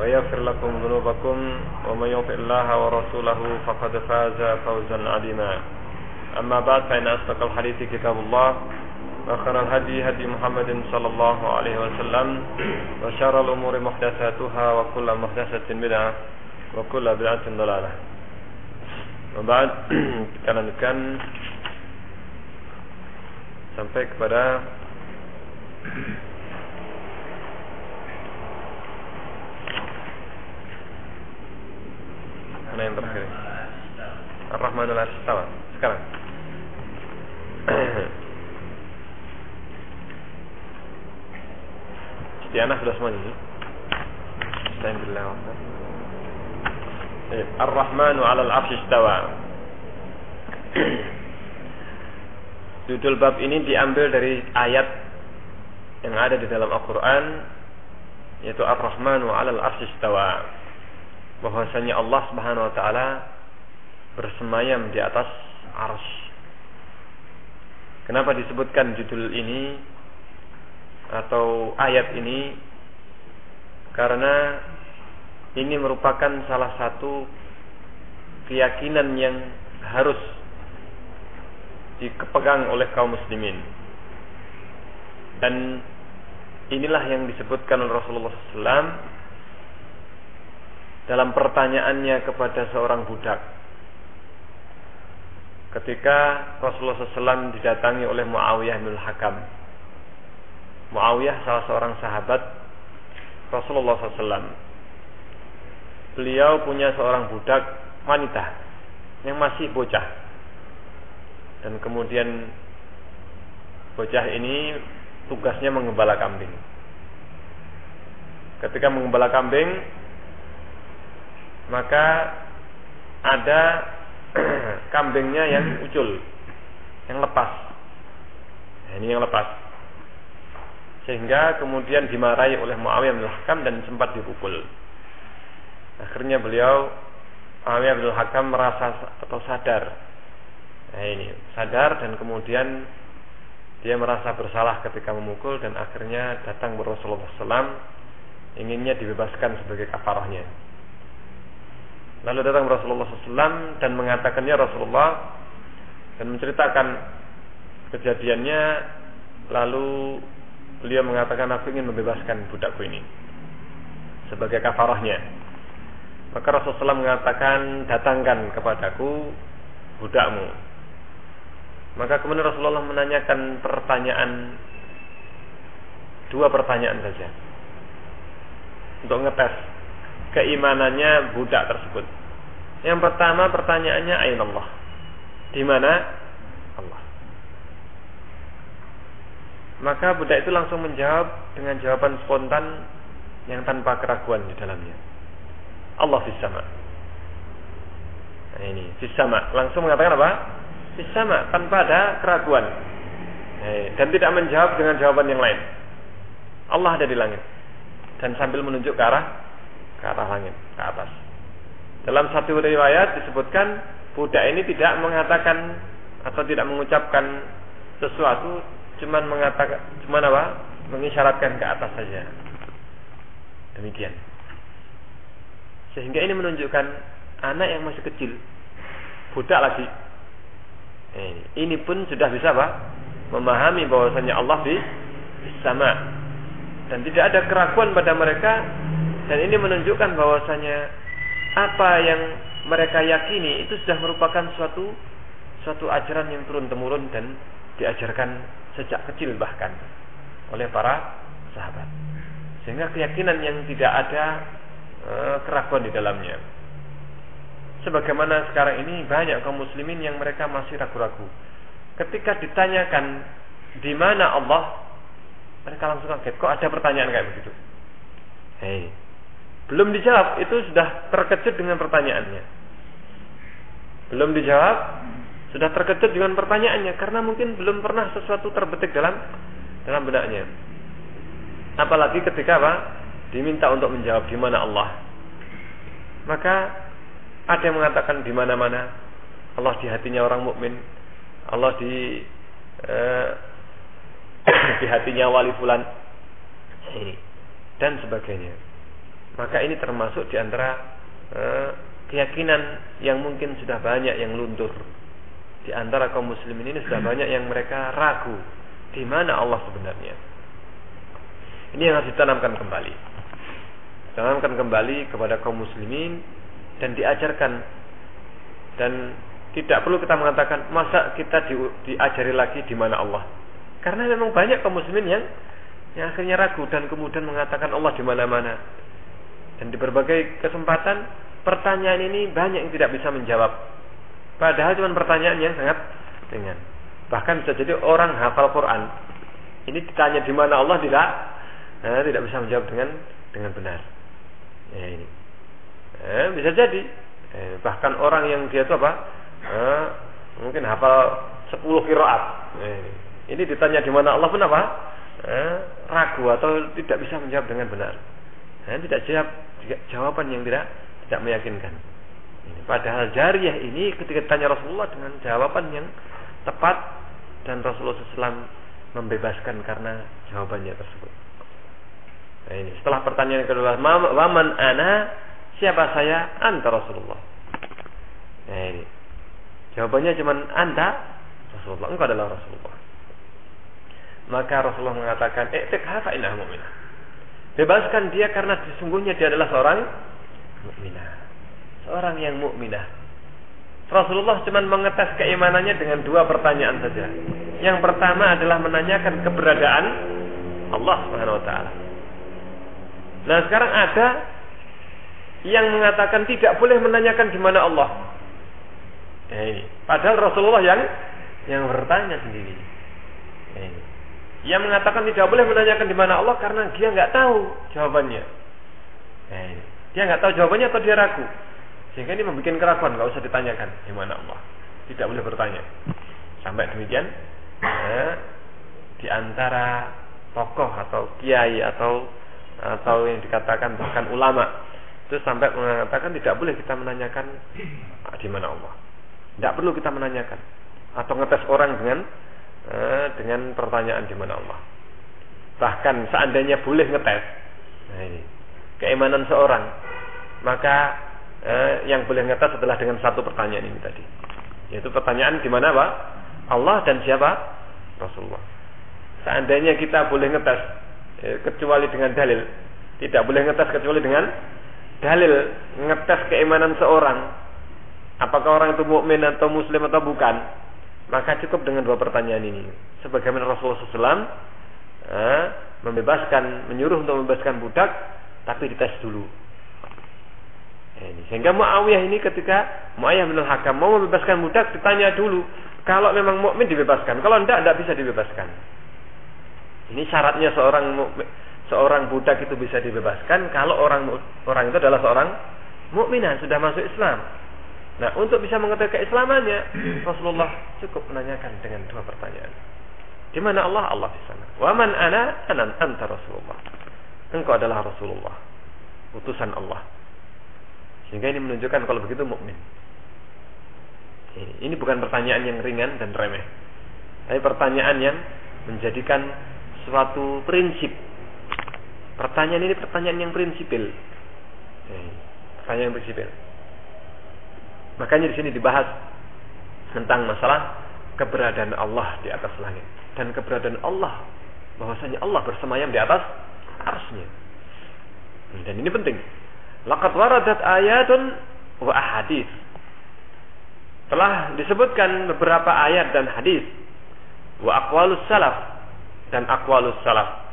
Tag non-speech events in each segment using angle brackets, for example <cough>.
ويغفر لكم ذنوبكم ومن يطع الله ورسوله فقد فاز فوزا عظيما. أما بعد فإن أصدق الحديث كتاب الله وخير الهدي هدي محمد صلى الله عليه وسلم وشر الأمور محدثاتها وكل محدثة بدعة وكل بدعة ضلالة. وبعد <clears throat> kita lanjutkan sampai kepada <clears throat> mana yang terakhir Ar-Rahmanul Astawa sekarang. Istianah sudah semuanya sih. Alhamdulillah Ar-Rahmanu 'alal 'arsy istawa. Judul bab ini diambil dari ayat yang ada di dalam Al-Quran yaitu Ar-Rahmanu 'alal 'arsy istawa bahwasanya Allah Subhanahu wa taala bersemayam di atas arsy. Kenapa disebutkan judul ini atau ayat ini? Karena ini merupakan salah satu keyakinan yang harus dikepegang oleh kaum muslimin. Dan inilah yang disebutkan oleh Rasulullah SAW dalam pertanyaannya kepada seorang budak. Ketika Rasulullah SAW didatangi oleh Muawiyah bin Hakam. Muawiyah salah seorang sahabat Rasulullah SAW. Beliau punya seorang budak wanita yang masih bocah. Dan kemudian bocah ini tugasnya mengembala kambing. Ketika mengembala kambing, maka ada <clears throat> kambingnya yang ucul, yang lepas. Nah, ini yang lepas. Sehingga kemudian dimarahi oleh Muawiyah bin Hakam dan sempat dipukul. Akhirnya beliau Muawiyah bin Hakam merasa atau sadar. Nah ini, sadar dan kemudian dia merasa bersalah ketika memukul dan akhirnya datang ke Rasulullah inginnya dibebaskan sebagai kafarahnya. Lalu datang Rasulullah SAW dan mengatakannya Rasulullah dan menceritakan kejadiannya. Lalu beliau mengatakan aku ingin membebaskan budakku ini sebagai kafarahnya. Maka Rasulullah SAW mengatakan datangkan kepadaku budakmu. Maka kemudian Rasulullah menanyakan pertanyaan dua pertanyaan saja untuk ngetes keimanannya budak tersebut. Yang pertama pertanyaannya ain Allah. Di mana Allah? Maka budak itu langsung menjawab dengan jawaban spontan yang tanpa keraguan di dalamnya. Allah fis sama. Nah ini fis sama. Langsung mengatakan apa? Fis sama tanpa ada keraguan. Dan tidak menjawab dengan jawaban yang lain. Allah ada di langit. Dan sambil menunjuk ke arah ke arah langit, ke atas. Dalam satu riwayat disebutkan budak ini tidak mengatakan atau tidak mengucapkan sesuatu, cuman mengatakan, cuman apa? Mengisyaratkan ke atas saja. Demikian. Sehingga ini menunjukkan anak yang masih kecil, budak lagi. Ini, ini pun sudah bisa apa? Memahami bahwasanya Allah di sama dan tidak ada keraguan pada mereka dan ini menunjukkan bahwasanya apa yang mereka yakini itu sudah merupakan suatu suatu ajaran yang turun temurun dan diajarkan sejak kecil bahkan oleh para sahabat. Sehingga keyakinan yang tidak ada e, keraguan di dalamnya. Sebagaimana sekarang ini banyak kaum muslimin yang mereka masih ragu-ragu. Ketika ditanyakan di mana Allah, mereka langsung kaget. Kok ada pertanyaan kayak begitu? Hei, belum dijawab, itu sudah terkejut dengan pertanyaannya. Belum dijawab, sudah terkejut dengan pertanyaannya karena mungkin belum pernah sesuatu terbetik dalam dalam benaknya. Apalagi ketika apa? Diminta untuk menjawab di mana Allah. Maka ada yang mengatakan di mana-mana Allah di hatinya orang mukmin, Allah di eh, <coughs> di hatinya wali fulan dan sebagainya. Maka ini termasuk di antara eh, keyakinan yang mungkin sudah banyak yang luntur. Di antara kaum muslimin ini sudah banyak yang mereka ragu di mana Allah sebenarnya. Ini yang harus ditanamkan kembali. Tanamkan kembali kepada kaum muslimin dan diajarkan dan tidak perlu kita mengatakan masa kita di, diajari lagi di mana Allah. Karena memang banyak kaum muslimin yang yang akhirnya ragu dan kemudian mengatakan Allah di mana-mana. Dan di berbagai kesempatan pertanyaan ini banyak yang tidak bisa menjawab. Padahal cuma pertanyaan yang sangat ringan. Bahkan bisa jadi orang hafal Quran. Ini ditanya di mana Allah tidak eh, tidak bisa menjawab dengan dengan benar. Ya ini. Eh, bisa jadi. Eh, bahkan orang yang dia itu apa? Eh, mungkin hafal 10 kiraat. Eh, ini ditanya di mana Allah pun apa? Eh, ragu atau tidak bisa menjawab dengan benar. Eh, tidak jawab jawaban yang tidak tidak meyakinkan. Padahal jariah ini ketika tanya Rasulullah dengan jawaban yang tepat dan Rasulullah SAW membebaskan karena jawabannya tersebut. Nah ini setelah pertanyaan kedua, waman ana siapa saya? Anta Rasulullah. Nah ini jawabannya cuma anda Rasulullah. Engkau adalah Rasulullah. Maka Rasulullah mengatakan, "I'tik hafa inah mu'minah." Bebaskan dia karena sesungguhnya dia adalah seorang mukminah. Seorang yang mukminah. Rasulullah cuma mengetes keimanannya dengan dua pertanyaan saja. Yang pertama adalah menanyakan keberadaan Allah Subhanahu wa taala. Nah sekarang ada yang mengatakan tidak boleh menanyakan di mana Allah. Ini. Padahal Rasulullah yang yang bertanya sendiri. Ini. Yang mengatakan tidak boleh menanyakan di mana Allah karena dia nggak tahu jawabannya. Ya ini. Dia nggak tahu jawabannya atau dia ragu. Sehingga ini membuat keraguan, nggak usah ditanyakan di mana Allah. Tidak boleh bertanya. Sampai demikian, ya, di antara tokoh atau kiai atau atau yang dikatakan bahkan ulama itu sampai mengatakan tidak boleh kita menanyakan di mana Allah. Tidak perlu kita menanyakan atau ngetes orang dengan eh, dengan pertanyaan di mana Allah. Bahkan seandainya boleh ngetes, nah ini keimanan seorang, maka eh, yang boleh ngetes adalah dengan satu pertanyaan ini tadi, yaitu pertanyaan di mana Pak? Allah dan siapa? Rasulullah. Seandainya kita boleh ngetes Eh, kecuali dengan dalil. Tidak boleh ngetes kecuali dengan dalil ngetes keimanan seorang. Apakah orang itu mukmin atau muslim atau bukan? Maka cukup dengan dua pertanyaan ini. Sebagaimana Rasulullah SAW eh, membebaskan, menyuruh untuk membebaskan budak, tapi dites dulu. Ini. Sehingga Muawiyah ini ketika Muawiyah bin Hakam mau membebaskan budak ditanya dulu kalau memang mukmin dibebaskan, kalau tidak tidak bisa dibebaskan. Ini syaratnya seorang seorang budak itu bisa dibebaskan kalau orang orang itu adalah seorang mukminah sudah masuk Islam. Nah, untuk bisa mengetahui keislamannya, Rasulullah cukup menanyakan dengan dua pertanyaan. Di mana Allah? Allah di sana. Wa man ana? Anan anta Rasulullah. Engkau adalah Rasulullah. Utusan Allah. Sehingga ini menunjukkan kalau begitu mukmin. Ini bukan pertanyaan yang ringan dan remeh. Tapi pertanyaan yang menjadikan suatu prinsip. Pertanyaan ini pertanyaan yang prinsipil. Eh, pertanyaan yang prinsipil. Makanya di sini dibahas tentang masalah keberadaan Allah di atas langit dan keberadaan Allah bahwasanya Allah bersemayam di atas arsnya. Dan ini penting. Laqad waradat ayatun wa ahadith. telah disebutkan beberapa ayat dan hadis wa aqwalus salaf dan aqwalus salaf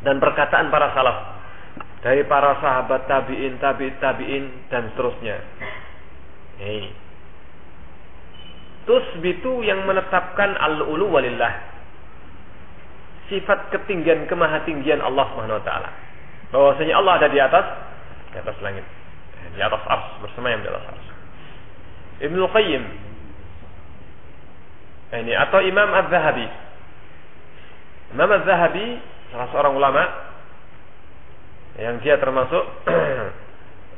dan perkataan para salaf dari para sahabat tabi'in, tabi'in, tabi'in dan seterusnya. Hey. Tusbitu yang menetapkan al-ulu walillah. Sifat ketinggian kemahatinggian Allah Subhanahu wa taala. Bahwasanya Allah ada di atas di atas langit. Di atas ars, bersemayam di atas ars. Ibnu Qayyim ini atau Imam Az-Zahabi. Imam Az-Zahabi salah seorang ulama yang dia termasuk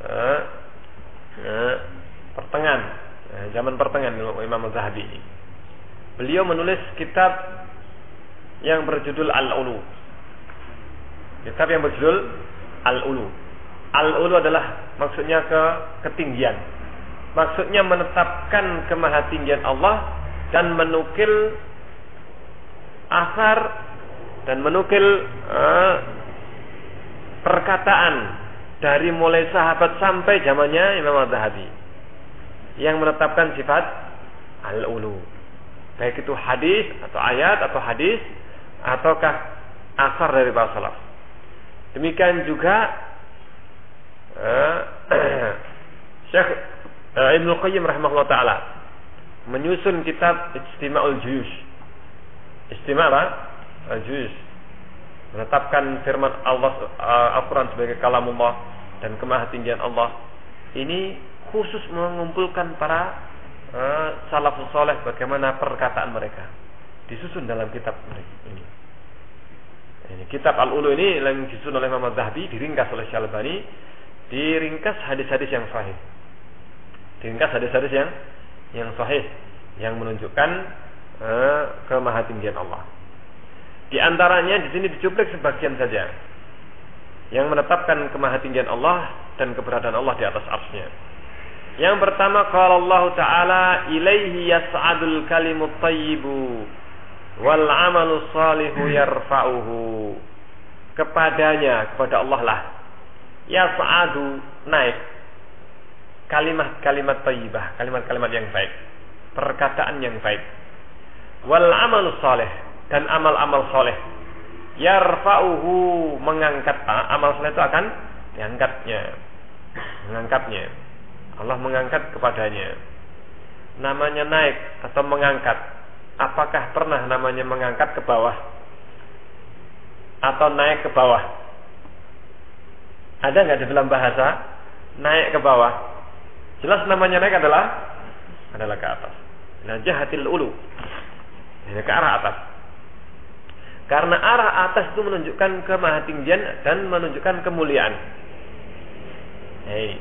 uh, <clears throat> pertengahan uh, zaman pertengahan Imam Az-Zahabi ini. Beliau menulis kitab yang berjudul Al-Ulu. Kitab yang berjudul Al-Ulu. Al-Ulu adalah maksudnya ke ketinggian maksudnya menetapkan kemahatinggian Allah dan menukil asar dan menukil uh, perkataan dari mulai sahabat sampai zamannya Imam Az-Zahabi yang menetapkan sifat al-ulu baik itu hadis atau ayat atau hadis ataukah asar dari para salaf demikian juga uh, <clears throat> Syekh uh, Ibnu Qayyim rahimahullah taala menyusun kitab Istima'ul Juyush. Istima' apa? Al-Juyush. Menetapkan firman Allah uh, Al-Qur'an sebagai kalamullah dan kemahatinggian Allah. Ini khusus mengumpulkan para uh, salafus soleh bagaimana perkataan mereka disusun dalam kitab ini. Ini kitab Al-Ulu ini yang disusun oleh Muhammad Zahabi diringkas oleh Syalbani diringkas hadis-hadis yang sahih diringkas hadis-hadis yang yang sahih yang menunjukkan uh, kemahatinggian Allah. Di antaranya di sini dicuplik sebagian saja yang menetapkan kemahatinggian Allah dan keberadaan Allah di atas arsnya. Yang pertama kalau Allah Ta'ala ilaihi yas'adul kalimut tayyibu wal amalu salihu yarfa'uhu kepadanya kepada Allah lah yas'adu naik kalimat-kalimat thayyibah, kalimat-kalimat yang baik, perkataan yang baik. Wal amal saleh dan amal-amal soleh. Yarfa'uhu mengangkat ah, amal soleh itu akan diangkatnya, mengangkatnya. Allah mengangkat kepadanya. Namanya naik atau mengangkat. Apakah pernah namanya mengangkat ke bawah atau naik ke bawah? Ada nggak di dalam bahasa naik ke bawah? Jelas namanya naik adalah adalah ke atas. Najahatil ulu. Ini ke arah atas. Karena arah atas itu menunjukkan kemahatinggian dan menunjukkan kemuliaan. Hei.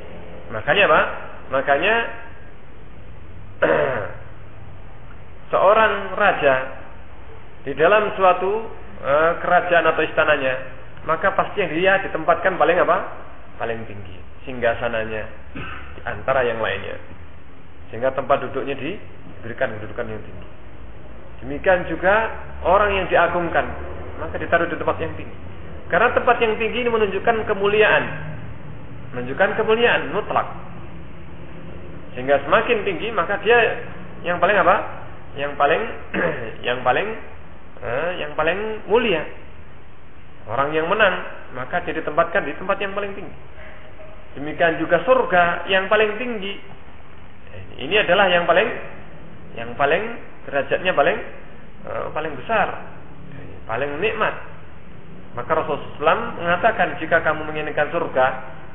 Makanya apa? Makanya <clears throat> seorang raja di dalam suatu uh, kerajaan atau istananya, maka pasti dia ditempatkan paling apa? Paling tinggi, singgasananya antara yang lainnya. Sehingga tempat duduknya diberikan kedudukan yang tinggi. Demikian juga orang yang diagungkan, maka ditaruh di tempat yang tinggi. Karena tempat yang tinggi ini menunjukkan kemuliaan. Menunjukkan kemuliaan mutlak. Sehingga semakin tinggi maka dia yang paling apa? Yang paling <clears throat> yang paling eh, yang paling mulia. Orang yang menang maka dia ditempatkan di tempat yang paling tinggi. Demikian juga surga yang paling tinggi. Ini adalah yang paling yang paling derajatnya paling uh, paling besar, paling nikmat. Maka Rasulullah SAW mengatakan jika kamu menginginkan surga,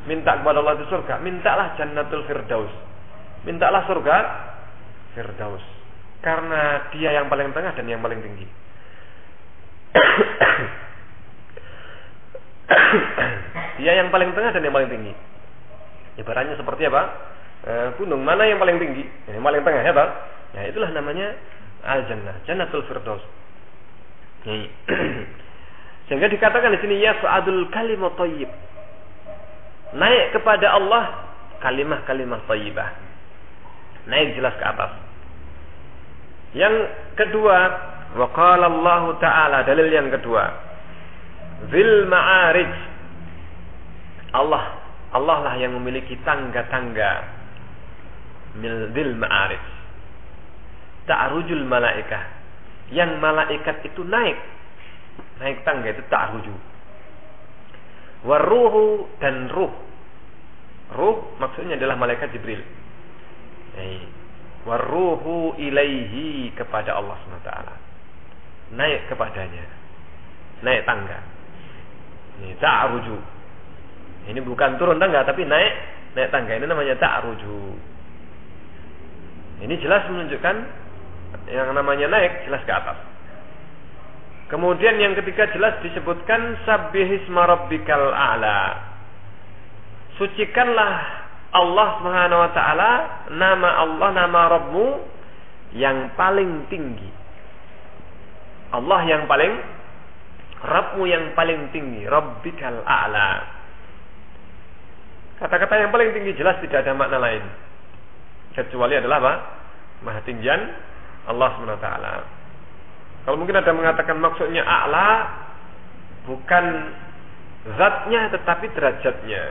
minta kepada Allah di surga, mintalah Jannatul Firdaus. Mintalah surga Firdaus. Karena dia yang paling tengah dan yang paling tinggi. <coughs> dia yang paling tengah dan yang paling tinggi. Ibaratnya seperti apa? E, gunung mana yang paling tinggi? Yang paling tengah ya, Pak? Ya, itulah namanya al-jannah, jannatul firdaus. <coughs> Sehingga dikatakan di sini ya su'adul kalimat thayyib. Naik kepada Allah kalimah-kalimah thayyibah. Naik jelas ke atas. Yang kedua, wa qala Allah Ta'ala dalil yang kedua. Zil ma'arij. Allah Allah lah yang memiliki tangga-tangga. Mildil ma'arif. Ta'rujul malaikah. Yang malaikat itu naik. Naik tangga itu ta'ruju. Waruhu dan ruh. Ruh maksudnya adalah malaikat Jibril. Waruhu ilaihi kepada Allah SWT. Naik kepadanya. Naik tangga. Ini ta'ruju. Ini bukan turun tangga tapi naik naik tangga. Ini namanya ta'ruju. Ini jelas menunjukkan yang namanya naik jelas ke atas. Kemudian yang ketiga jelas disebutkan sabbihisma rabbikal a'la. Sucikanlah Allah Subhanahu wa taala nama Allah nama Rabbmu yang paling tinggi. Allah yang paling Rabbmu yang paling tinggi, Rabbikal a'la. Kata-kata yang paling tinggi jelas tidak ada makna lain. Kecuali adalah apa? Maha tinggian Allah SWT. Kalau mungkin ada mengatakan maksudnya a'la bukan zatnya tetapi derajatnya.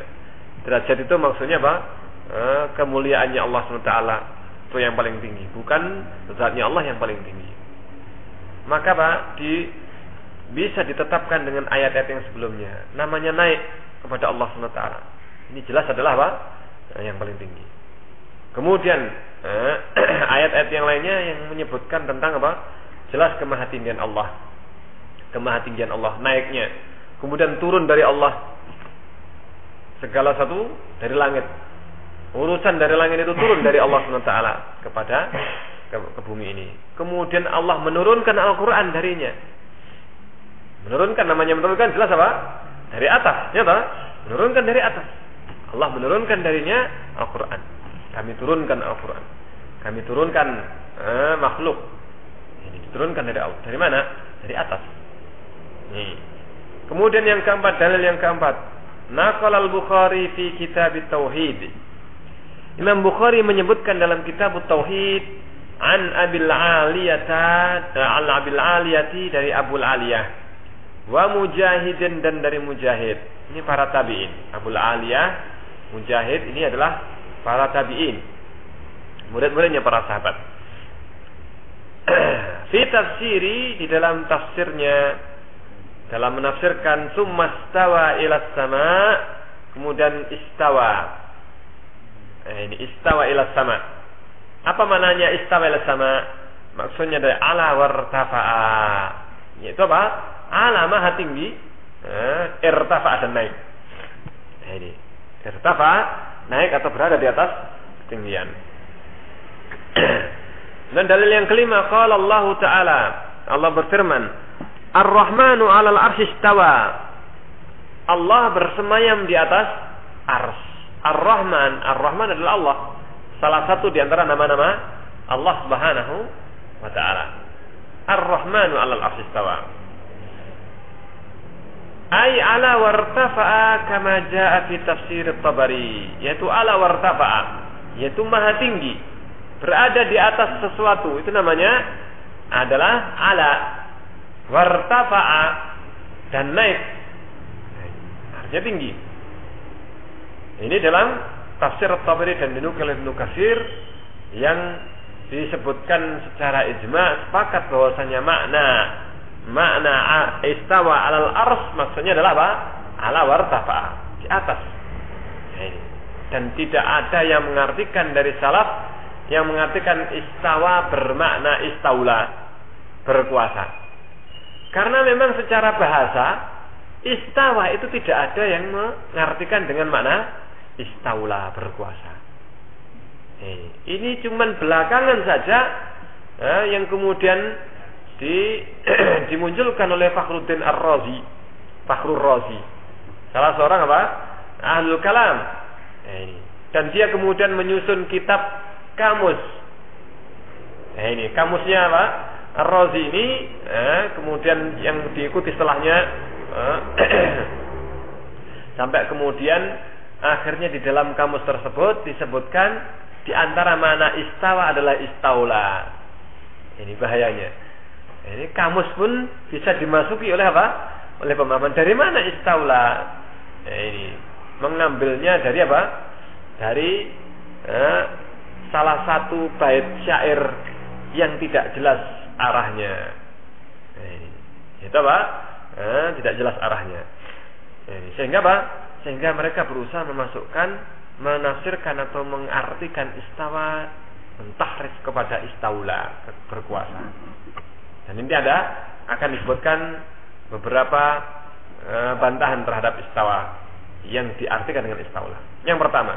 Derajat itu maksudnya apa? Eh, kemuliaannya Allah SWT itu yang paling tinggi, bukan zatnya Allah yang paling tinggi. Maka Pak, di bisa ditetapkan dengan ayat-ayat yang sebelumnya. Namanya naik kepada Allah SWT. Ini jelas adalah apa? Eh, yang paling tinggi. Kemudian eh, <clears throat> ayat-ayat yang lainnya yang menyebutkan tentang apa? Jelas kemahatinggian Allah. Kemahatinggian Allah naiknya. Kemudian turun dari Allah. Segala satu dari langit. Urusan dari langit itu turun dari Allah SWT kepada ke, ke bumi ini. Kemudian Allah menurunkan Al-Quran darinya. Menurunkan namanya menurunkan jelas apa? Dari atas, ya tak? Menurunkan dari atas. Allah menurunkan darinya Al-Quran. Kami turunkan Al-Quran. Kami turunkan eh, makhluk. Ini diturunkan dari Allah. Dari mana? Dari atas. Nih. Kemudian yang keempat, dalil yang keempat. Naqal al-Bukhari fi kitab tauhid. Imam Bukhari menyebutkan dalam kitab tauhid an Abil Aliyata al Abil Aliyati dari Abu Aliyah wa Mujahidin dan dari Mujahid. Ini para tabi'in. Abu Aliyah, Mujahid ini adalah para tabi'in. Murid-muridnya para sahabat. <clears throat> Fi tafsiri di dalam tafsirnya dalam menafsirkan summa stawa ila sama kemudian istawa. Eh, ini istawa ila sama. Apa mananya istawa ila sama? Maksudnya dari ala wartafa'a. Yaitu apa? Ala maha tinggi, eh, irtafa dan naik. Nah, ini irtafa naik atau berada di atas ketinggian. <clears throat> Dan dalil yang kelima qala Allah taala Allah berfirman Ar-Rahmanu 'alal arsy istawa Allah bersemayam di atas ars. Ar-Rahman, Ar-Rahman adalah Allah. Salah satu di antara nama-nama Allah Subhanahu wa taala. Ar-Rahmanu 'alal arsy istawa. Ay ala wartafa'a kama jaa fi tafsir Tabari, yaitu ala wartafa'a, yaitu maha tinggi, berada di atas sesuatu. Itu namanya adalah ala wartafa'a dan naik. Artinya tinggi. Ini dalam tafsir Tabari dan dinukil Ibnu Katsir yang disebutkan secara ijma sepakat bahwasanya makna makna istawa alal ars maksudnya adalah apa? Ala wartafa di atas. Dan tidak ada yang mengartikan dari salaf yang mengartikan istawa bermakna istaula berkuasa. Karena memang secara bahasa istawa itu tidak ada yang mengartikan dengan makna istaula berkuasa. Ini cuman belakangan saja eh, yang kemudian di <clears throat> dimunculkan oleh Fakhruddin Ar-Razi, Fakhrul Razi. Salah seorang apa? Ahlul Kalam. Ini. Dan dia kemudian menyusun kitab kamus. Ini kamusnya apa? Ar-Razi ini eh, kemudian yang diikuti setelahnya eh, <clears throat> sampai kemudian akhirnya di dalam kamus tersebut disebutkan di antara mana istawa adalah istaula. Ini bahayanya. Ini kamus pun bisa dimasuki oleh apa? Oleh pemahaman. Dari mana istaula? Nah, ini mengambilnya dari apa? Dari eh, salah satu bait syair yang tidak jelas arahnya. Eh, itu apa? Eh, tidak jelas arahnya. Eh, sehingga apa? Sehingga mereka berusaha memasukkan, menafsirkan atau mengartikan istawa mentahrif kepada istaula berkuasa. Dan ini ada akan disebutkan beberapa e, bantahan terhadap istawa yang diartikan dengan istaula. Yang pertama,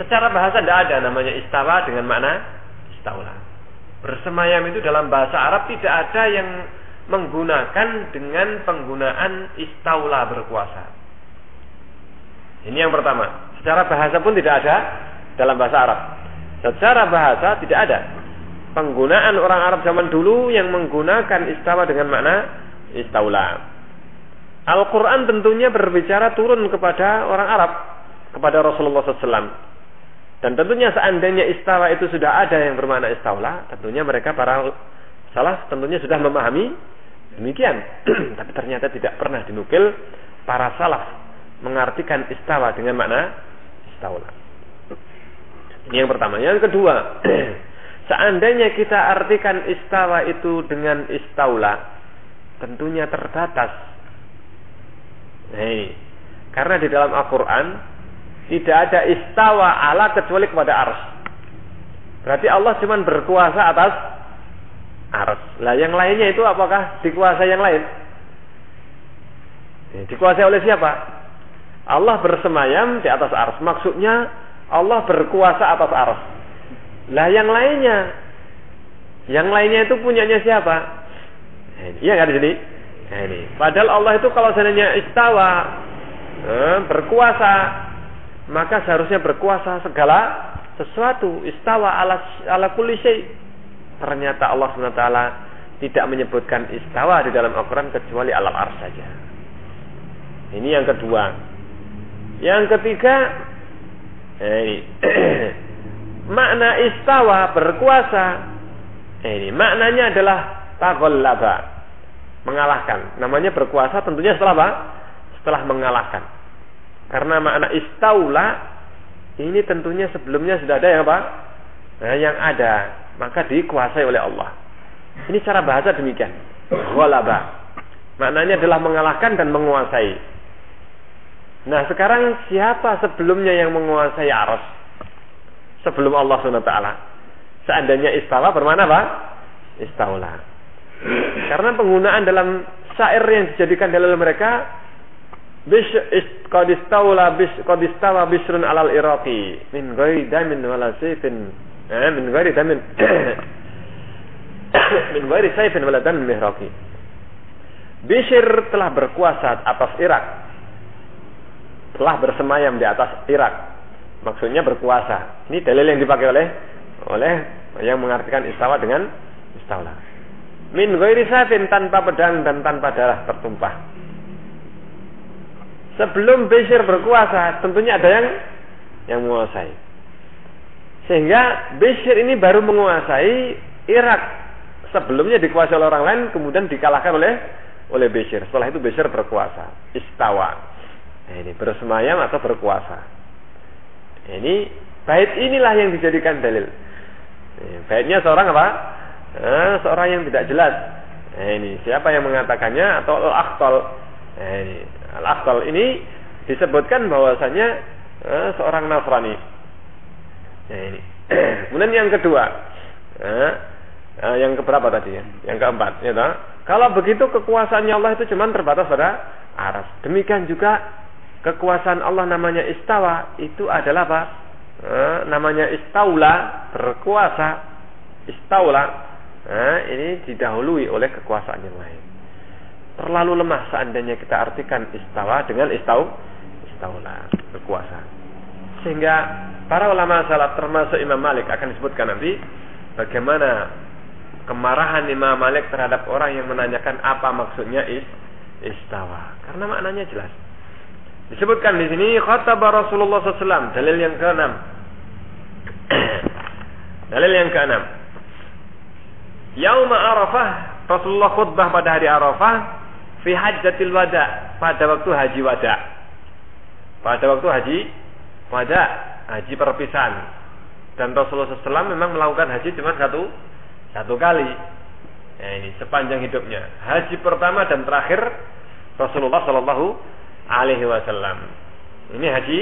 secara bahasa tidak ada namanya istawa dengan makna istaula. Bersemayam itu dalam bahasa Arab tidak ada yang menggunakan dengan penggunaan istaula berkuasa. Ini yang pertama. Secara bahasa pun tidak ada dalam bahasa Arab. Secara bahasa tidak ada penggunaan orang Arab zaman dulu yang menggunakan istawa dengan makna istaula. Al-Quran tentunya berbicara turun kepada orang Arab, kepada Rasulullah SAW. Dan tentunya seandainya istawa itu sudah ada yang bermakna istaula, tentunya mereka para salah tentunya sudah memahami demikian. <clears throat> Tapi ternyata tidak pernah dinukil para salaf mengartikan istawa dengan makna istaula. Ini yang pertama. Yang kedua, <clears throat> seandainya kita artikan istawa itu dengan istaula, tentunya terbatas Hei. Karena di dalam Al-Quran tidak ada istawa ala kecuali kepada ars. Berarti Allah cuma berkuasa atas ars. Lah yang lainnya itu apakah dikuasai yang lain? Dikuasai oleh siapa? Allah bersemayam di atas ars. Maksudnya Allah berkuasa atas ars. Lah yang lainnya, yang lainnya itu punyanya siapa? Iya nggak di sini? Ini. Padahal Allah itu kalau seandainya istawa eh, berkuasa, maka seharusnya berkuasa segala sesuatu. Istawa ala ala kulli Ternyata Allah SWT tidak menyebutkan istawa di dalam Al-Quran kecuali alam ars saja. Ini yang kedua. Yang ketiga, eh, ini. <clears throat> makna istawa berkuasa. Eh, ini maknanya adalah tagollaba mengalahkan. Namanya berkuasa tentunya setelah apa? Setelah mengalahkan. Karena makna istaula ini tentunya sebelumnya sudah ada yang apa? Nah, yang ada maka dikuasai oleh Allah. Ini cara bahasa demikian. Walaba. Maknanya adalah mengalahkan dan menguasai. Nah sekarang siapa sebelumnya yang menguasai aras? Sebelum Allah SWT. Seandainya istawa bermana apa? Istaula. Karena penggunaan dalam syair yang dijadikan dalil mereka bis qadistaula bis qadistawa bisrun alal iraqi. Min ghairi damin wala sayfin. Eh, min ghairi damin. <coughs> Min ghairi sayfin wala damin mihraqi Bishr telah berkuasa atas Irak. Telah bersemayam di atas Irak. Maksudnya berkuasa. Ini dalil yang dipakai oleh oleh yang mengartikan istawa dengan istaula. Min ghairi safin tanpa pedang dan tanpa darah tertumpah. Sebelum Bashir berkuasa, tentunya ada yang yang menguasai. Sehingga Bashir ini baru menguasai Irak. Sebelumnya dikuasai oleh orang lain, kemudian dikalahkan oleh oleh Bashir. Setelah itu Bashir berkuasa, istawa. Nah, ini bersemayam atau berkuasa. Ini bait inilah yang dijadikan dalil. Baitnya seorang apa? eh, seorang yang tidak jelas. Eh, ini siapa yang mengatakannya atau al-akhtal. Eh, ini al-akhtal ini disebutkan bahwasanya eh, seorang Nasrani. Eh, ini. <clears throat> Kemudian yang kedua, eh, eh, yang keberapa tadi ya? Yang keempat, ya toh? Kalau begitu kekuasaannya Allah itu cuma terbatas pada aras. Demikian juga kekuasaan Allah namanya istawa itu adalah apa? Eh, namanya istaula berkuasa. Istaula nah, ini didahului oleh kekuasaan yang lain. Terlalu lemah seandainya kita artikan istawa dengan istau, istaula, berkuasa. Sehingga para ulama salaf termasuk Imam Malik akan disebutkan nanti bagaimana kemarahan Imam Malik terhadap orang yang menanyakan apa maksudnya is, istawa. Karena maknanya jelas. Disebutkan di sini khataba Rasulullah SAW dalil yang keenam. <clears throat> dalil yang keenam. Yauma Arafah, Rasulullah khutbah pada hari Arafah fi hajjatil wada, pada waktu haji wada. Pada waktu haji wada, haji perpisahan. Dan Rasulullah SAW memang melakukan haji cuma satu satu kali. Nah ini sepanjang hidupnya. Haji pertama dan terakhir Rasulullah Shallallahu Alaihi Wasallam. Ini haji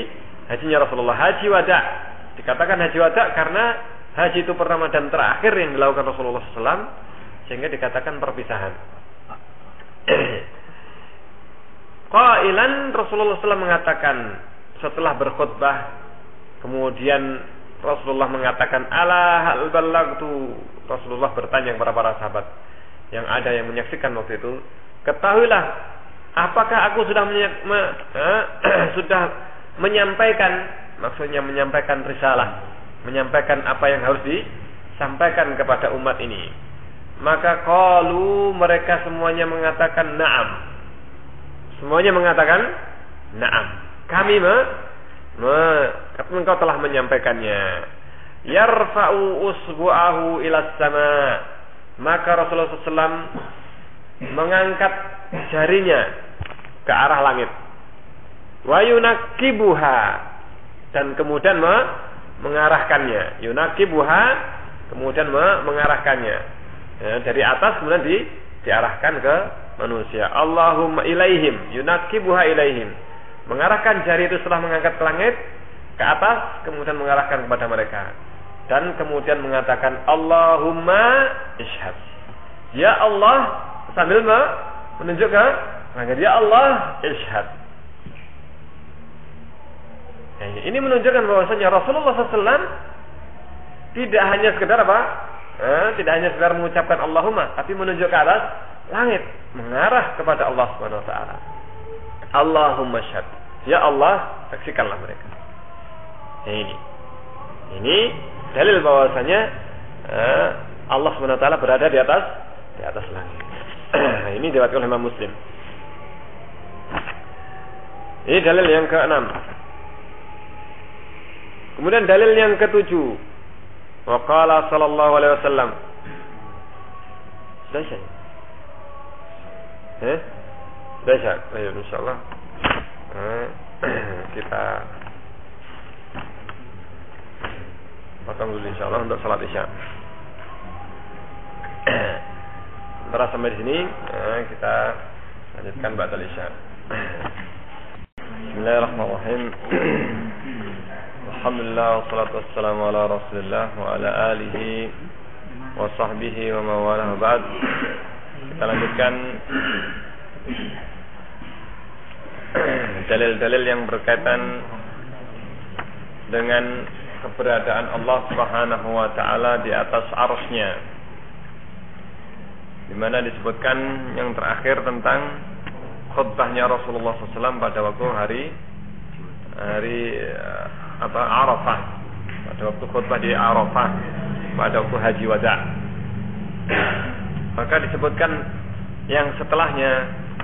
hajinya Rasulullah. Haji wada dikatakan haji wada karena haji itu pertama dan terakhir yang dilakukan Rasulullah SAW sehingga dikatakan perpisahan. Qailan Rasulullah SAW mengatakan setelah berkhutbah kemudian Rasulullah mengatakan ala hal balagtu Rasulullah bertanya kepada para sahabat yang ada yang menyaksikan waktu itu ketahuilah apakah aku sudah me, eh, <clears throat> sudah menyampaikan maksudnya menyampaikan risalah menyampaikan apa yang harus disampaikan kepada umat ini maka qalu mereka semuanya mengatakan na'am Semuanya mengatakan, "Na'am." Kami me, me engkau telah menyampaikannya. Yarfa'u usbu'ahu ila sama. Maka Rasulullah SAW mengangkat jarinya ke arah langit. Wa yunakibuha dan kemudian me, mengarahkannya. Yunakibuha kemudian me, mengarahkannya. Ya, dari atas kemudian di, diarahkan ke manusia. Allahumma ilaihim, yunakibuha ilaihim. Mengarahkan jari itu setelah mengangkat ke langit ke atas, kemudian mengarahkan kepada mereka. Dan kemudian mengatakan Allahumma ishad. Ya Allah sambil menunjuk ke langit. Ya Allah ishad. Ya, ini menunjukkan bahwasanya Rasulullah SAW tidak hanya sekedar apa? Eh, tidak hanya sekedar mengucapkan Allahumma, tapi menunjuk ke atas langit mengarah kepada Allah Subhanahu wa taala. Allahumma syad. Ya Allah, saksikanlah mereka. Ini. Ini dalil bahwasanya uh, Allah Subhanahu wa taala berada di atas di atas langit. <clears throat> ini diriwayatkan oleh Muslim. Ini dalil yang keenam. Kemudian dalil yang ketujuh. Waqala sallallahu alaihi wasallam. Sudah Eh? Sudah Ayo insyaallah. Eh, <clears throat> kita potong dulu insyaallah untuk salat isya. <clears throat> Sementara sampai di sini eh, kita lanjutkan ba'dal isya. <clears throat> Bismillahirrahmanirrahim. Alhamdulillah wassalatu wassalamu ala Rasulillah wa ala alihi wa sahbihi wa mawalah ba'd. Kita lanjutkan dalil-dalil yang berkaitan dengan keberadaan Allah Subhanahu wa taala di atas arusnya di mana disebutkan yang terakhir tentang khutbahnya Rasulullah SAW pada waktu hari hari eh, apa Arafah. Pada waktu khutbah di Arafah pada waktu haji wada. Maka disebutkan yang setelahnya,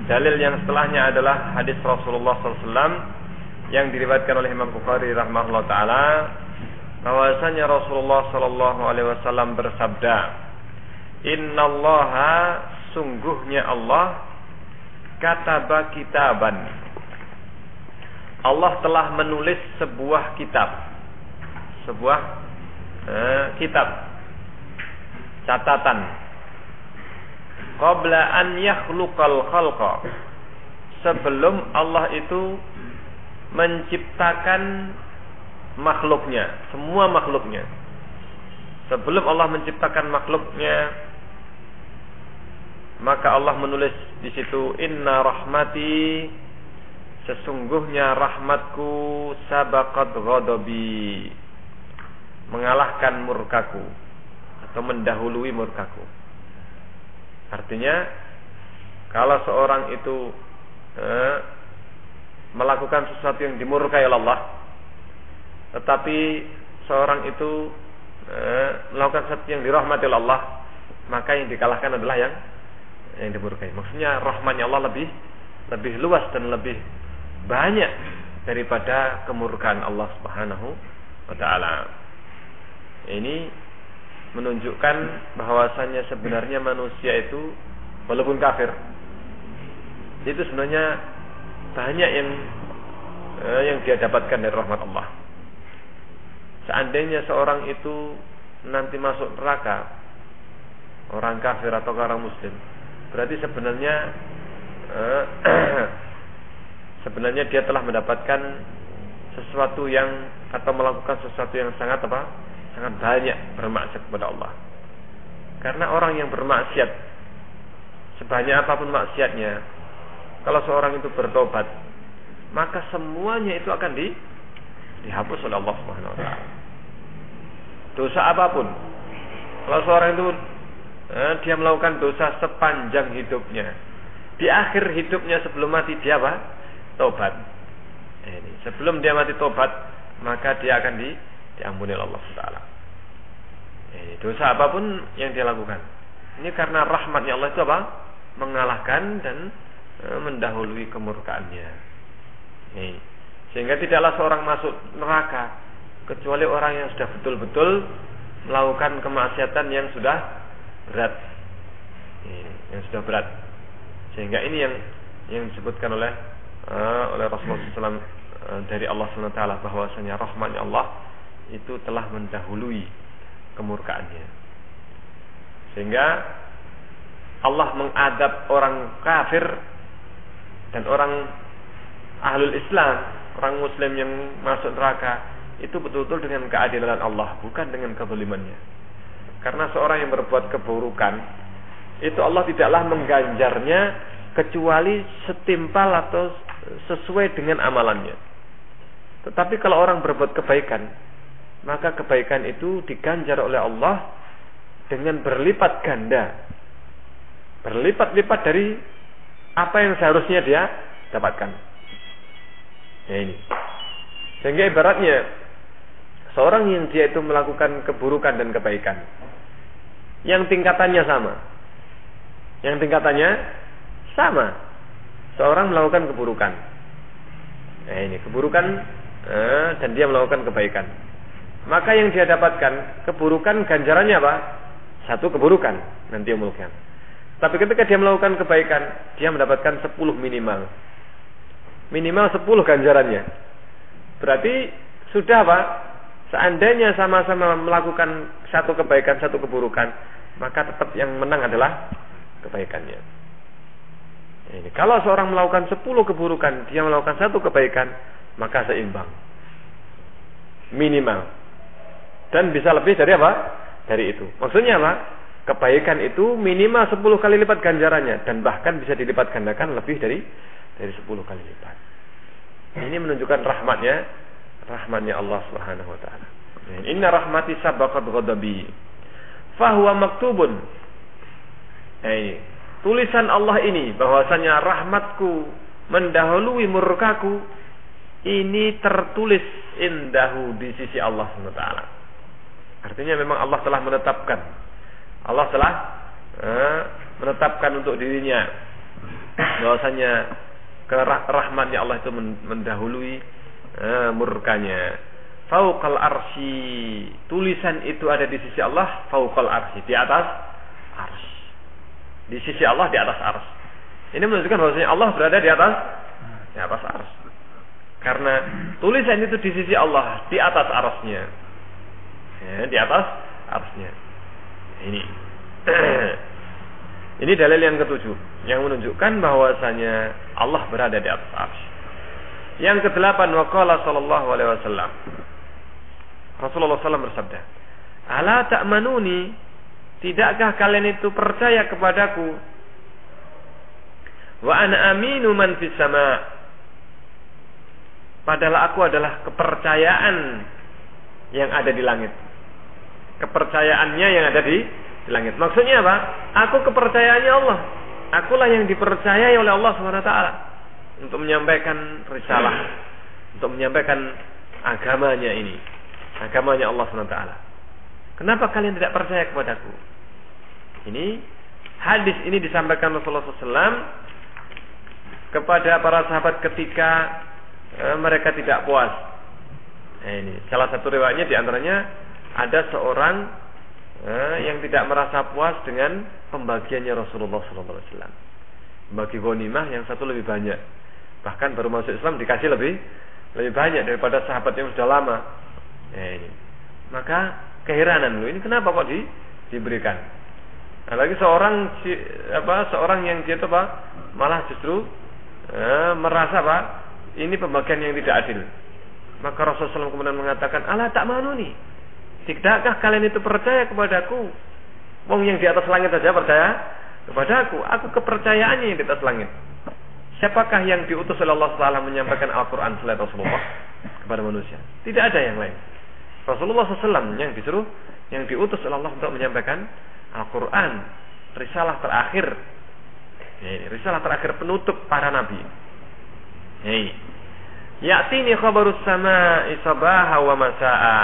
dalil yang setelahnya adalah hadis Rasulullah SAW yang diriwayatkan oleh Imam Bukhari rahimahullah taala bahwasanya Rasulullah sallallahu alaihi wasallam bersabda Innallaha sungguhnya Allah kataba kitaban Allah telah menulis sebuah kitab. Sebuah eh, kitab. Catatan. Qabla an yakhluqal khalqa. Sebelum Allah itu menciptakan makhluknya semua makhluknya. Sebelum Allah menciptakan makhluknya maka Allah menulis di situ inna rahmati sesungguhnya rahmatku sabaqat ghadabi mengalahkan murkaku atau mendahului murkaku Artinya kalau seorang itu eh, melakukan sesuatu yang dimurkai oleh Allah, tetapi seorang itu eh, melakukan sesuatu yang dirahmati oleh Allah, maka yang dikalahkan adalah yang yang dimurkai. Maksudnya rahmatnya Allah lebih lebih luas dan lebih banyak daripada kemurkaan Allah Subhanahu wa taala. Ini menunjukkan bahwasannya sebenarnya manusia itu walaupun kafir itu sebenarnya banyak yang eh, yang dia dapatkan dari rahmat Allah. seandainya seorang itu nanti masuk neraka orang kafir atau orang muslim berarti sebenarnya eh, <clears throat> sebenarnya dia telah mendapatkan sesuatu yang atau melakukan sesuatu yang sangat apa sangat banyak bermaksud kepada Allah karena orang yang bermaksiat sebanyak apa pun maksiatnya kalau seorang itu bertobat maka semuanya itu akan di dihapus oleh Allah Subhanahu wa. Dosa apa pun. Kalau seorang itu eh, dia melakukan dosa sepanjang hidupnya, di akhir hidupnya sebelum mati dia apa? Tobat. Ini sebelum dia mati tobat, maka dia akan di diampuni oleh Allah Taala. Ini dosa apa pun yang dia lakukan. Ini karena rahmatnya Allah itu apa? Mengalahkan dan eh, mendahului kemurkaannya. Ini. Sehingga tidaklah seorang masuk neraka kecuali orang yang sudah betul-betul melakukan kemaksiatan yang sudah berat. Yang sudah berat. Sehingga ini yang yang disebutkan oleh uh, oleh Rasulullah SAW uh, eh, dari Allah SWT bahwasanya rahmatnya Allah itu telah mendahului kemurkaannya. Sehingga Allah mengadab orang kafir dan orang ahlul Islam orang muslim yang masuk neraka itu betul-betul dengan keadilan Allah, bukan dengan kezalimannya. Karena seorang yang berbuat keburukan itu Allah tidaklah mengganjarnya kecuali setimpal atau sesuai dengan amalannya. Tetapi kalau orang berbuat kebaikan, maka kebaikan itu diganjar oleh Allah dengan berlipat ganda. Berlipat-lipat dari apa yang seharusnya dia dapatkan. Ya ini. Sehingga ibaratnya seorang yang dia itu melakukan keburukan dan kebaikan yang tingkatannya sama. Yang tingkatannya sama. Seorang melakukan keburukan. Nah ini keburukan eh, dan dia melakukan kebaikan. Maka yang dia dapatkan keburukan ganjarannya apa? Satu keburukan nanti umulkan. Tapi ketika dia melakukan kebaikan, dia mendapatkan 10 minimal minimal 10 ganjarannya. Berarti sudah Pak, seandainya sama-sama melakukan satu kebaikan, satu keburukan, maka tetap yang menang adalah kebaikannya. Ini kalau seorang melakukan 10 keburukan, dia melakukan satu kebaikan, maka seimbang. Minimal. Dan bisa lebih dari apa? Dari itu. Maksudnya apa? Kebaikan itu minimal 10 kali lipat ganjarannya dan bahkan bisa dilipat gandakan lebih dari dari 10 kali lipat. Ini menunjukkan rahmatnya, rahmatnya Allah Subhanahu wa taala. Inna rahmati sabaqat ghadabi. Fahuwa maktubun. Eh, tulisan Allah ini bahwasanya rahmatku mendahului murkaku ini tertulis indahu di sisi Allah taala. Artinya memang Allah telah menetapkan. Allah telah eh, menetapkan untuk dirinya bahwasanya rahmatnya Allah itu mendahului uh, murkanya. Fauqal arsy. Tulisan itu ada di sisi Allah, fauqal arsy, di atas arsy. Di sisi Allah di atas arsy. Ini menunjukkan bahwasanya Allah berada di atas di atas arsy. Karena tulisan itu di sisi Allah, di atas arsnya. Ya, di atas arsnya. Ini. <clears throat> Ini dalil yang ketujuh yang menunjukkan bahwasanya Allah berada di atas arsy. Yang kedelapan waqala sallallahu alaihi wasallam. Rasulullah SAW bersabda, "Ala ta'manuni? Tidakkah kalian itu percaya kepadaku? Wa ana aminu man fis sama." Padahal aku adalah kepercayaan yang ada di langit. Kepercayaannya yang ada di di langit. Maksudnya apa? Aku kepercayaannya Allah. Akulah yang dipercayai oleh Allah SWT untuk menyampaikan risalah, untuk menyampaikan agamanya ini, agamanya Allah SWT. Kenapa kalian tidak percaya kepadaku? Ini hadis ini disampaikan Rasulullah SAW kepada para sahabat ketika e, mereka tidak puas. Nah, ini salah satu riwayatnya di antaranya ada seorang eh, yang tidak merasa puas dengan pembagiannya Rasulullah SAW. Bagi ghanimah yang satu lebih banyak. Bahkan baru masuk Islam dikasih lebih lebih banyak daripada sahabat yang sudah lama. Ya, ini. Maka keheranan lu ini kenapa kok di, diberikan? Apalagi seorang apa seorang yang dia itu apa malah justru eh, merasa apa ini pembagian yang tidak adil. Maka Rasulullah SAW kemudian mengatakan, Allah tak manu nih. Tidakkah kalian itu percaya kepadaku? Wong yang di atas langit saja percaya kepada aku. Aku kepercayaannya yang di atas langit. Siapakah yang diutus oleh Allah Taala menyampaikan Al-Quran selain Rasulullah kepada manusia? Tidak ada yang lain. Rasulullah SAW yang disuruh, yang diutus oleh Allah untuk menyampaikan Al-Quran, risalah terakhir, risalah terakhir penutup para nabi. Hei. Ya'tini khabarus sama isabaha wa masa'a.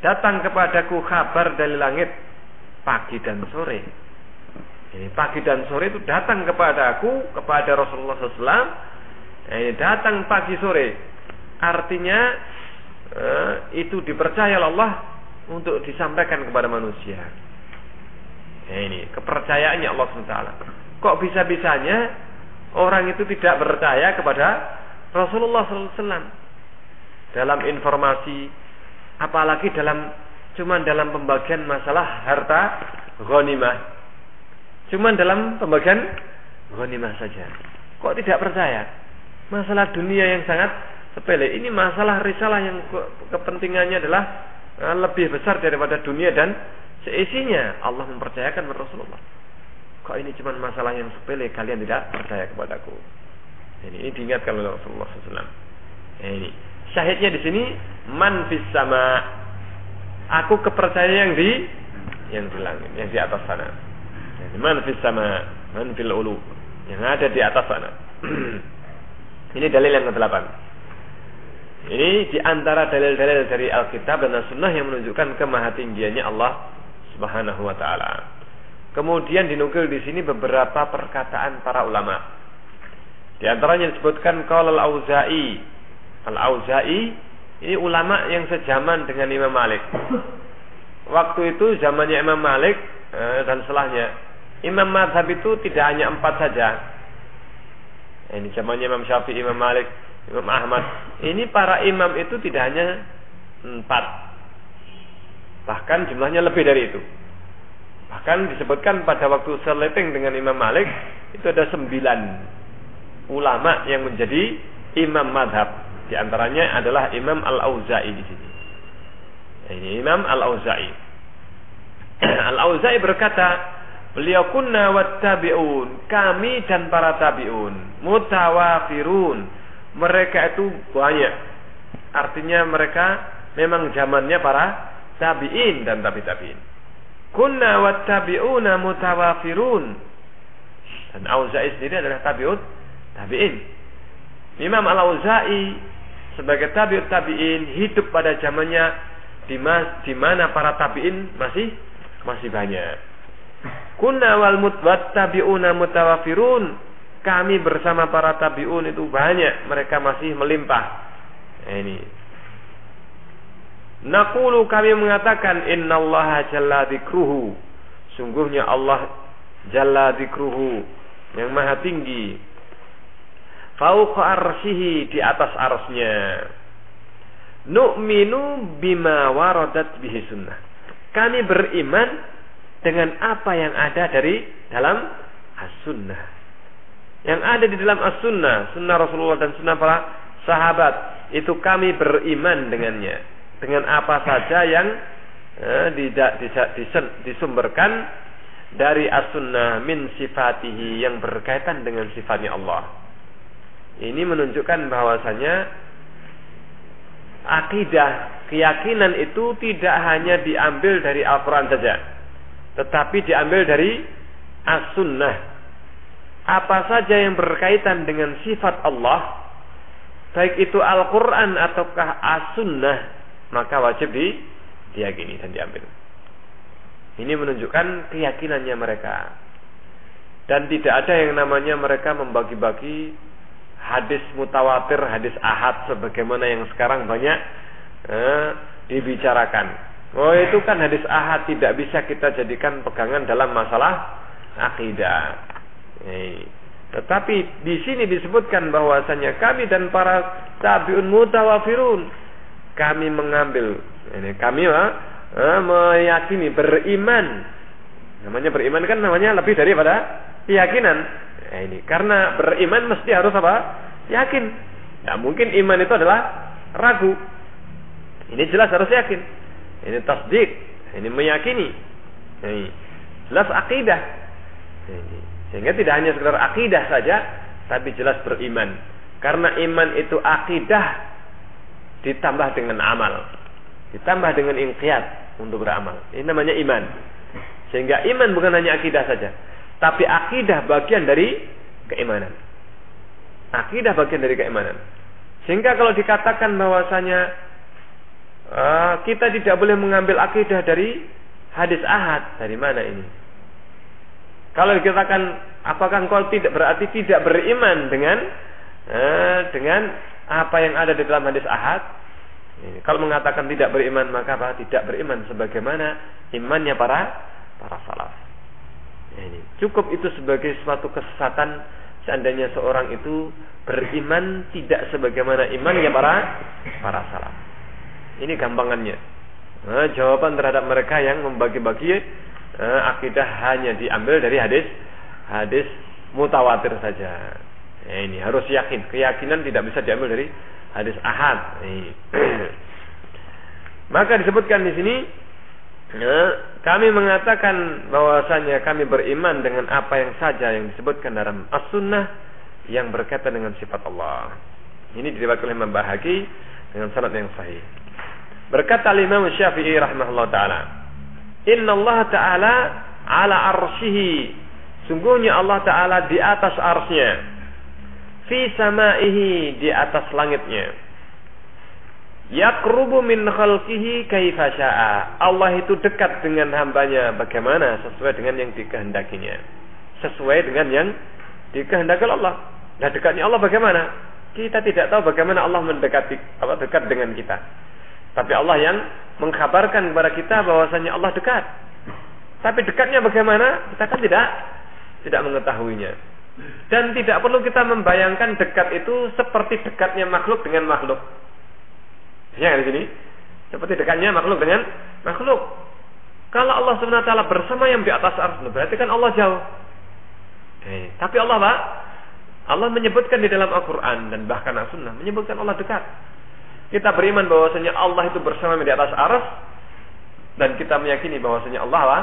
Datang kepadaku kabar dari langit pagi dan sore ini pagi dan sore itu datang kepada aku, kepada Rasulullah SAW. Ini datang pagi sore. Artinya eh, itu dipercaya Allah untuk disampaikan kepada manusia. Nah, ini kepercayaannya Allah SWT. Kok bisa-bisanya orang itu tidak percaya kepada Rasulullah SAW dalam informasi, apalagi dalam cuman dalam pembagian masalah harta ghanimah Cuma dalam pembagian ghanimah saja. Kok tidak percaya? Masalah dunia yang sangat sepele. Ini masalah risalah yang kepentingannya adalah eh, lebih besar daripada dunia dan seisinya. Allah mempercayakan Rasulullah. Kok ini cuma masalah yang sepele, kalian tidak percaya kepadaku. Ini, ini diingatkan oleh Rasulullah SAW. Ini syahidnya di sini man fis sama. Aku kepercayaan yang di yang di langit, yang di atas sana man fis sama man fil ulu yang ada di atas sana <clears throat> ini dalil yang ke-8 ini di antara dalil-dalil dari Alkitab dan As-Sunnah yang menunjukkan kemahatinggiannya Allah Subhanahu wa taala. Kemudian dinukil di sini beberapa perkataan para ulama. Di antaranya disebutkan qaul al-Auza'i. Al-Auza'i ini ulama yang sejaman dengan Imam Malik. Waktu itu zamannya Imam Malik eh, dan setelahnya Imam madhab itu tidak hanya empat saja. Ini zamannya Imam Syafi'i, Imam Malik, Imam Ahmad. Ini para imam itu tidak hanya empat. Bahkan jumlahnya lebih dari itu. Bahkan disebutkan pada waktu seleting dengan Imam Malik itu ada sembilan ulama yang menjadi imam madhab. Di antaranya adalah Imam Al-Auza'i di sini. Ini Imam Al-Auza'i. <clears throat> Al-Auza'i berkata, Beliau kunna wattabi'un. Kami dan para tabi'un. Mutawafirun. Mereka itu banyak. Artinya mereka memang zamannya para tabi'in dan tabi-tabi'in. Kunna wattabi'una mutawafirun. Dan Auza'i sendiri adalah tabi'ut tabi'in. Imam Al-Auza'i sebagai tabi'ut tabi'in hidup pada zamannya di mana para tabi'in masih masih banyak. Kunna wal muttabi'una mutawafirun. Kami bersama para tabi'un itu banyak, mereka masih melimpah. Nah, ini. Nakulu kami mengatakan innallaha jalla dzikruhu. Sungguhnya Allah jalla dzikruhu yang maha tinggi. Fauqa arsihi di atas arsnya. Nu'minu bima waradat bihi sunnah. Kami beriman dengan apa yang ada dari dalam as-sunnah. Yang ada di dalam as-sunnah, sunnah Rasulullah dan sunnah para sahabat, itu kami beriman dengannya. Dengan apa saja yang eh, disumberkan dari as-sunnah min sifatihi yang berkaitan dengan sifatnya Allah. Ini menunjukkan bahwasanya akidah, keyakinan itu tidak hanya diambil dari Al-Quran saja tetapi diambil dari as-sunnah. Apa saja yang berkaitan dengan sifat Allah, baik itu Al-Quran ataukah as-sunnah, maka wajib di, diyakini dan diambil. Ini menunjukkan keyakinannya mereka. Dan tidak ada yang namanya mereka membagi-bagi hadis mutawatir, hadis ahad sebagaimana yang sekarang banyak eh, dibicarakan. Oh itu kan hadis ahad tidak bisa kita jadikan pegangan dalam masalah akidah. Eh, tetapi di sini disebutkan bahwasanya kami dan para tabiun mutawafirun kami mengambil Ini kami uh, meyakini beriman. Namanya beriman kan namanya lebih daripada keyakinan. Nah, ini karena beriman mesti harus apa? Yakin. Tidak mungkin iman itu adalah ragu. Ini jelas harus yakin. Ini tasdik. Ini meyakini. Ini jelas akidah. Ini. Sehingga tidak hanya sekedar akidah saja, tapi jelas beriman. Karena iman itu akidah ditambah dengan amal. Ditambah dengan inqiyat untuk beramal. Ini namanya iman. Sehingga iman bukan hanya akidah saja. Tapi akidah bagian dari keimanan. Akidah bagian dari keimanan. Sehingga kalau dikatakan bahwasanya uh, kita tidak boleh mengambil akidah dari hadis ahad, dari mana ini? Kalau dikatakan apakah engkau tidak berarti tidak beriman dengan uh, dengan apa yang ada di dalam hadis ahad? Ini. Kalau mengatakan tidak beriman maka apa? Tidak beriman sebagaimana imannya para para salaf. Ini. Cukup itu sebagai suatu kesesatan seandainya seorang itu beriman tidak sebagaimana imannya para para salaf. Ini gampangannya. Nah, jawaban terhadap mereka yang membagi-bagi eh, akidah hanya diambil dari hadis hadis mutawatir saja. Nah, ini harus yakin. Keyakinan tidak bisa diambil dari hadis ahad. <clears throat> Maka disebutkan di sini ya, kami mengatakan bahwasanya kami beriman dengan apa yang saja yang disebutkan dalam as-sunnah yang berkaitan dengan sifat Allah. Ini diriwayatkan oleh Imam Bahaki dengan sanad yang sahih. Berkata Imam Syafi'i rahimahullah taala, "Inna Allah taala ala arsyihi." Sungguhnya Allah taala di atas arsy-Nya. Fi samaihi di atas langitnya. Yakrubu min khalqihi kaifa. Allah itu dekat dengan hambanya bagaimana sesuai dengan yang dikehendakinya. Sesuai dengan yang dikehendaki Allah. Nah dekatnya Allah bagaimana? Kita tidak tahu bagaimana Allah mendekati apa dekat dengan kita. Tapi Allah yang mengkabarkan kepada kita bahwasanya Allah dekat. Tapi dekatnya bagaimana? Kita kan tidak tidak mengetahuinya. Dan tidak perlu kita membayangkan dekat itu seperti dekatnya makhluk dengan makhluk. Ya di sini. Seperti dekatnya makhluk dengan makhluk. Kalau Allah SWT bersama yang di atas ars, berarti kan Allah jauh. Eh, tapi Allah Pak, Allah menyebutkan di dalam Al-Quran dan bahkan As-Sunnah menyebutkan Allah dekat. Kita beriman bahwasanya Allah itu bersama di atas aras dan kita meyakini bahwasanya Allah lah,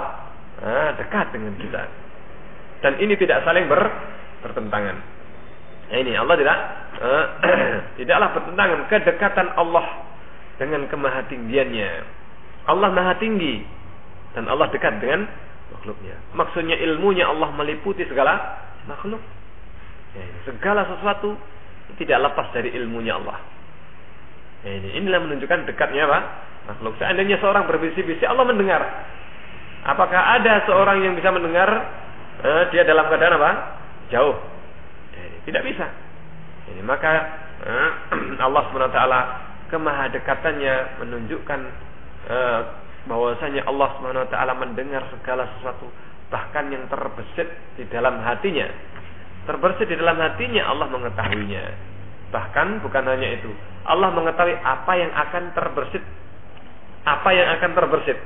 nah, dekat dengan kita. Dan ini tidak saling ber, bertentangan. Nah, ini Allah tidak uh, <clears throat> tidaklah bertentangan kedekatan Allah dengan kemahatinggiannya. Allah maha tinggi dan Allah dekat dengan makhluknya. Maksudnya ilmunya Allah meliputi segala makhluk. Ya, segala sesuatu tidak lepas dari ilmunya Allah. Ya, ini inilah menunjukkan dekatnya apa? Makhluk. Seandainya seorang berbisik-bisik, Allah mendengar. Apakah ada seorang yang bisa mendengar eh, dia dalam keadaan apa? Jauh. Ya, tidak bisa. Ini maka eh, <clears throat> Allah swt kemahadekatannya menunjukkan eh, bahwasanya Allah swt mendengar segala sesuatu bahkan yang terbesit di dalam hatinya terbersih di dalam hatinya Allah mengetahuinya. Bahkan bukan hanya itu, Allah mengetahui apa yang akan terbersit, apa yang akan terbersit,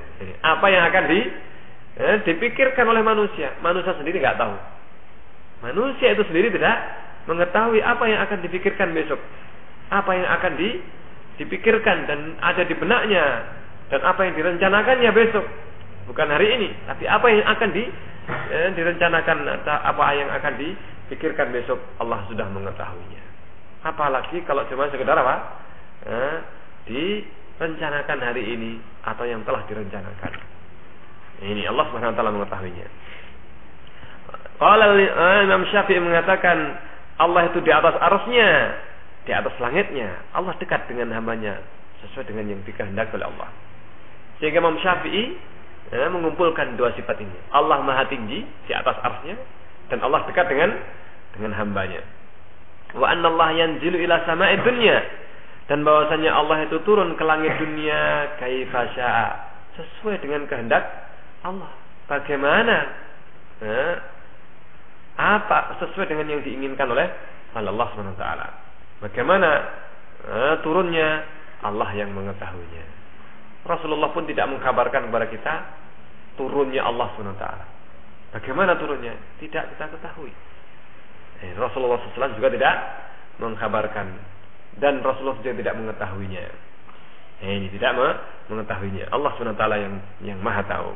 apa yang akan di eh, dipikirkan oleh manusia. Manusia sendiri nggak tahu. Manusia itu sendiri tidak mengetahui apa yang akan dipikirkan besok, apa yang akan di, dipikirkan dan ada di benaknya dan apa yang direncanakannya besok, bukan hari ini, tapi apa yang akan di eh, direncanakan atau apa yang akan di Pikirkan besok Allah sudah mengetahuinya. Apalagi kalau cuma sekedar apa? Eh, direncanakan hari ini atau yang telah direncanakan. Ini Allah Subhanahu wa taala mengetahuinya. Qala eh, Imam Syafi'i mengatakan Allah itu di atas arusnya, di atas langitnya. Allah dekat dengan hambanya sesuai dengan yang dikehendaki oleh Allah. Sehingga Imam Syafi'i eh, mengumpulkan dua sifat ini. Allah Maha Tinggi di atas arsnya dan Allah dekat dengan dengan hambanya. Wa Allah yanzilu ila sama'i dunya dan bahwasanya Allah itu turun ke langit dunia kaifa sesuai dengan kehendak Allah. Bagaimana? Nah, apa sesuai dengan yang diinginkan oleh Allah Subhanahu taala. Bagaimana nah, turunnya Allah yang mengetahuinya. Rasulullah pun tidak mengkabarkan kepada kita turunnya Allah SWT. Bagaimana turunnya? Tidak kita ketahui. Eh, Rasulullah SAW juga tidak mengkabarkan dan Rasulullah juga tidak mengetahuinya. Eh, ini tidak mengetahuinya. Allah SWT yang yang Maha tahu.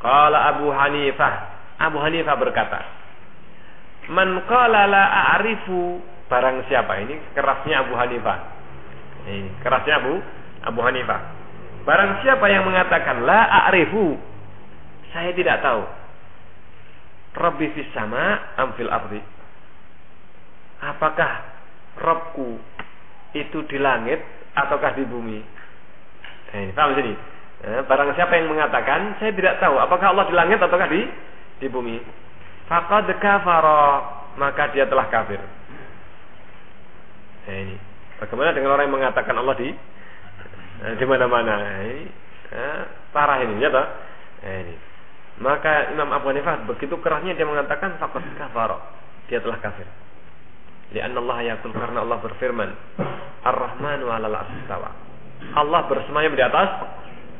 Qala Abu Hanifah, Abu Hanifah berkata, "Man qala la a'rifu barang siapa ini kerasnya Abu Hanifah. Ini kerasnya Abu Abu Hanifah. Barang siapa yang mengatakan la a'rifu, saya tidak tahu. Rabbi fis sama am fil ardi. Apakah Robku itu di langit ataukah di bumi? Eh, paham sini? Eh, barang siapa yang mengatakan saya tidak tahu apakah Allah di langit ataukah di di bumi. Faqad kafara maka dia telah kafir. Eh, ini. Bagaimana dengan orang yang mengatakan Allah di eh, di mana-mana? Eh, eh, parah ini, ya toh? Eh, ini. Maka Imam Abu Hanifah begitu kerasnya dia mengatakan faqad kafara. Dia telah kafir. Lianna Allah yakul karena Allah berfirman, Ar-Rahmanu 'alal arsy Allah bersemayam di atas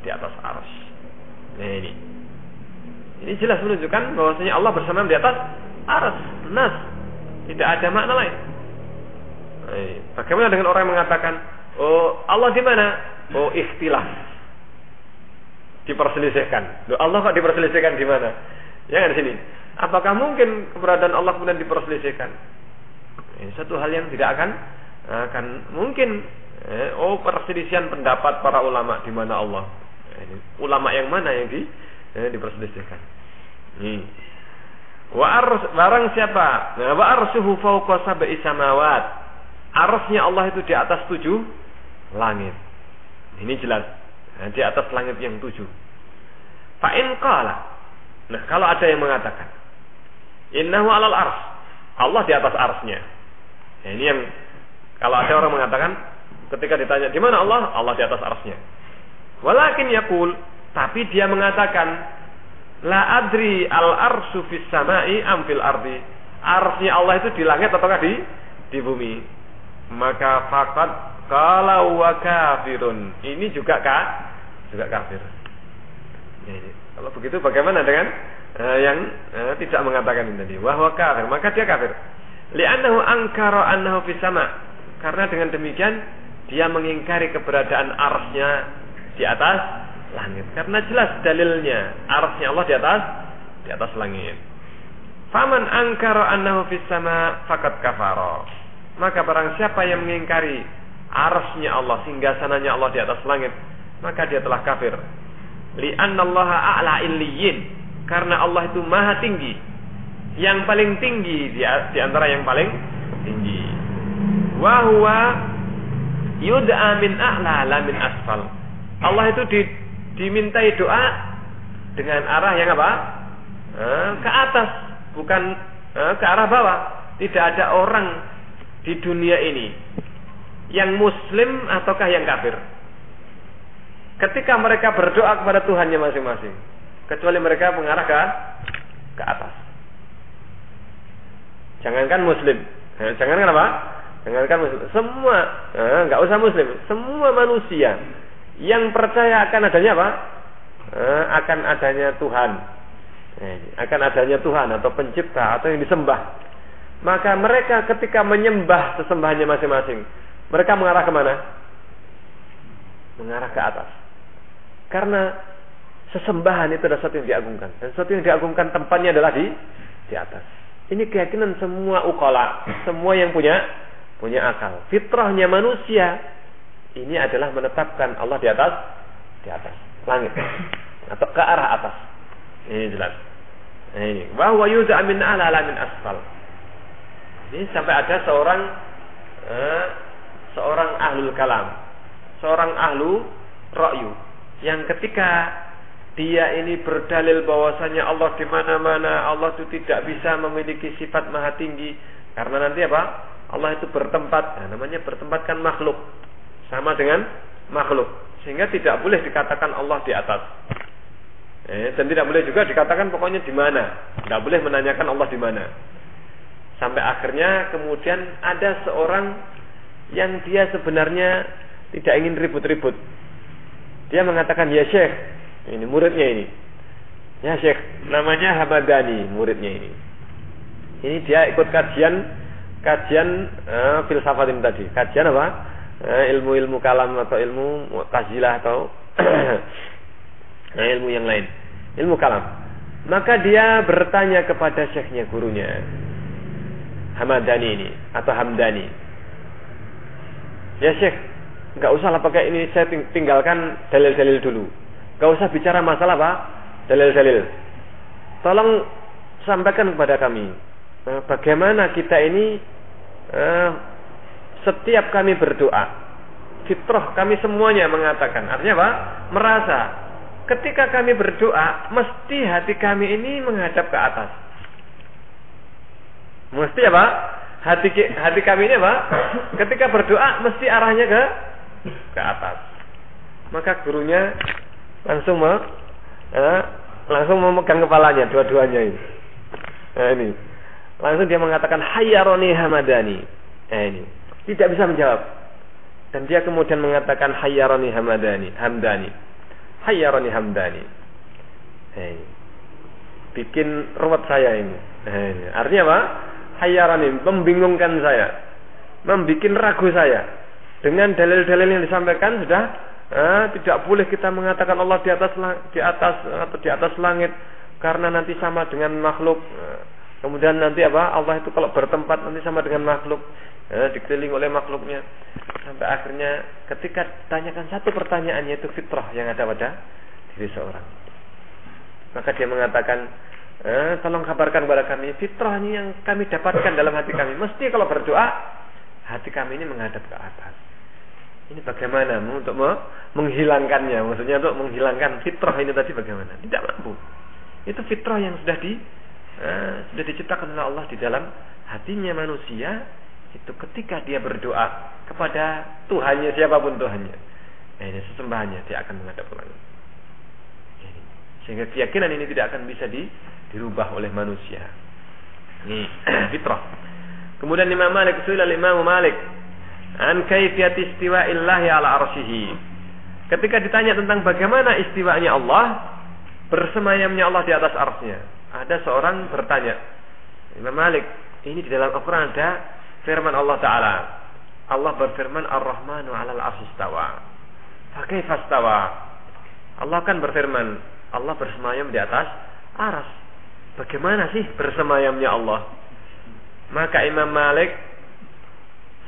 di atas arsy. Nah ini. Ini jelas menunjukkan bahwasanya Allah bersemayam di atas arsy. Nas. Tidak ada makna lain. Nah, bagaimana dengan orang yang mengatakan, "Oh, Allah di mana?" Oh, ikhtilaf. Diperselisihkan. Loh, Allah kok diperselisihkan di mana? Ya di sini. Apakah mungkin keberadaan Allah kemudian diperselisihkan? Ini satu hal yang tidak akan akan mungkin eh, oh perselisihan pendapat para ulama di mana Allah. Eh, ini, ulama yang mana yang di eh, diperselisihkan. Ini. Wa ars barang siapa? Nah, wa arsuhu fawqa sab'i samawat. Arsnya Allah itu di atas tujuh langit. Ini jelas. Nah, di atas langit yang tujuh. Fa'in qala. Nah, kalau ada yang mengatakan Innahu alal ars. Allah di atas arsnya. Ya, ini yang kalau ada orang mengatakan ketika ditanya di mana Allah, Allah di atas arsnya. Walakin yakul, tapi dia mengatakan la adri al arsu fis samai am fil ardi. Arsnya Allah itu di langit ataukah di di bumi? Maka fakat kalau wa kafirun. Ini juga kah? Juga kafir. Ini. Kalau begitu bagaimana dengan uh, yang uh, tidak mengatakan ini tadi? Wahwa kafir, maka dia kafir. Li'annahu angkara annahu fis sama. Karena dengan demikian dia mengingkari keberadaan arsnya di atas langit. Karena jelas dalilnya arsnya Allah di atas di atas langit. Faman angkara annahu fis sama fakat kafara. Maka barang siapa yang mengingkari arsnya Allah sehingga sananya Allah di atas langit, maka dia telah kafir. Li'anna Allah a'la illiyin. Karena Allah itu maha tinggi yang paling tinggi di, di antara yang paling tinggi. Wa huwa yud'a min a'la la min asfal. Allah itu di, dimintai doa dengan arah yang apa? Eh, ke atas, bukan eh, ke arah bawah. Tidak ada orang di dunia ini yang muslim ataukah yang kafir. Ketika mereka berdoa kepada Tuhannya masing-masing, kecuali mereka mengarah ke ke atas. Jangankan muslim. Eh, jangankan apa? Jangankan muslim. Semua, eh, nggak usah muslim. Semua manusia yang percaya akan adanya apa? Eh, akan adanya Tuhan. Eh, akan adanya Tuhan atau pencipta atau yang disembah. Maka mereka ketika menyembah sesembahannya masing-masing, mereka mengarah ke mana? Mengarah ke atas. Karena sesembahan itu adalah sesuatu yang diagungkan. Dan sesuatu yang diagungkan tempatnya adalah di di atas. Ini keyakinan semua ukala, semua yang punya punya akal. Fitrahnya manusia ini adalah menetapkan Allah di atas di atas langit atau ke arah atas. Ini jelas. Ini bahwa yuza min ala min asfal. Ini sampai ada seorang eh, seorang ahlul kalam, seorang ahlu ra'yu yang ketika dia ini berdalil bahwasanya Allah di mana-mana, Allah itu tidak bisa memiliki sifat maha tinggi karena nanti apa? Allah itu bertempat, nah, namanya bertempatkan makhluk sama dengan makhluk sehingga tidak boleh dikatakan Allah di atas. Eh, dan tidak boleh juga dikatakan pokoknya di mana. Tidak boleh menanyakan Allah di mana. Sampai akhirnya kemudian ada seorang yang dia sebenarnya tidak ingin ribut-ribut. Dia mengatakan, "Ya Syekh." Ini muridnya ini. Ya Syekh, namanya Hamadani muridnya ini. Ini dia ikut kajian kajian uh, filsafat ini tadi. Kajian apa? Uh, ilmu-ilmu kalam atau ilmu mu'tazilah atau uh, <coughs> ilmu yang lain. Ilmu kalam. Maka dia bertanya kepada syekhnya gurunya. Hamadani ini atau Hamdani. Ya Syekh, nggak usah lah pakai ini saya tinggalkan dalil-dalil dulu. Nggak usah bicara masalah apa dalil-dalil. Tolong sampaikan kepada kami eh, bagaimana kita ini eh, setiap kami berdoa fitrah kami semuanya mengatakan artinya apa? Merasa ketika kami berdoa mesti hati kami ini menghadap ke atas. Mesti apa? Hati hati kami ini apa? Ketika berdoa mesti arahnya ke ke atas. Maka gurunya langsung mau eh, langsung memegang kepalanya dua-duanya ini. Nah, ini. Langsung dia mengatakan hayyaroni hamadani. Nah, ini. Tidak bisa menjawab. Dan dia kemudian mengatakan hayyaroni hamadani, hamdani. Hayyaroni hamdani. Ini. Bikin ruwet saya ini. Ini. Artinya apa? Hayyaroni, membingungkan saya. Membikin ragu saya. Dengan dalil-dalil yang disampaikan sudah Eh, tidak boleh kita mengatakan Allah di atas di atas atau di atas langit karena nanti sama dengan makhluk. Eh, kemudian nanti apa? Allah itu kalau bertempat nanti sama dengan makhluk, eh, dikelilingi oleh makhluknya. Sampai akhirnya ketika tanyakan satu pertanyaan yaitu fitrah yang ada pada diri seorang. Maka dia mengatakan, eh, tolong kabarkan kepada kami fitrah ini yang kami dapatkan dalam hati kami. Mesti kalau berdoa hati kami ini menghadap ke atas. Ini bagaimana untuk menghilangkannya? Maksudnya untuk menghilangkan fitrah ini tadi bagaimana? Tidak mampu. Itu fitrah yang sudah di uh, sudah diciptakan oleh Allah di dalam hatinya manusia itu ketika dia berdoa kepada Tuhannya siapa pun Tuhannya. Nah, ini sesembahannya dia akan menghadap ke Sehingga keyakinan ini tidak akan bisa di, dirubah oleh manusia. Ini <clears throat> fitrah. Kemudian Imam Malik, Suila Imam Malik an kaifiyat istiwa'illahi ala arsyihi. Ketika ditanya tentang bagaimana istiwanya Allah, bersemayamnya Allah di atas arsnya. Ada seorang bertanya, Imam Malik, ini di dalam Al-Quran ada firman Allah Ta'ala. Allah berfirman Ar-Rahmanu alal arsistawa. Fakaifastawa. Allah kan berfirman, Allah bersemayam di atas aras. Bagaimana sih bersemayamnya Allah? Maka Imam Malik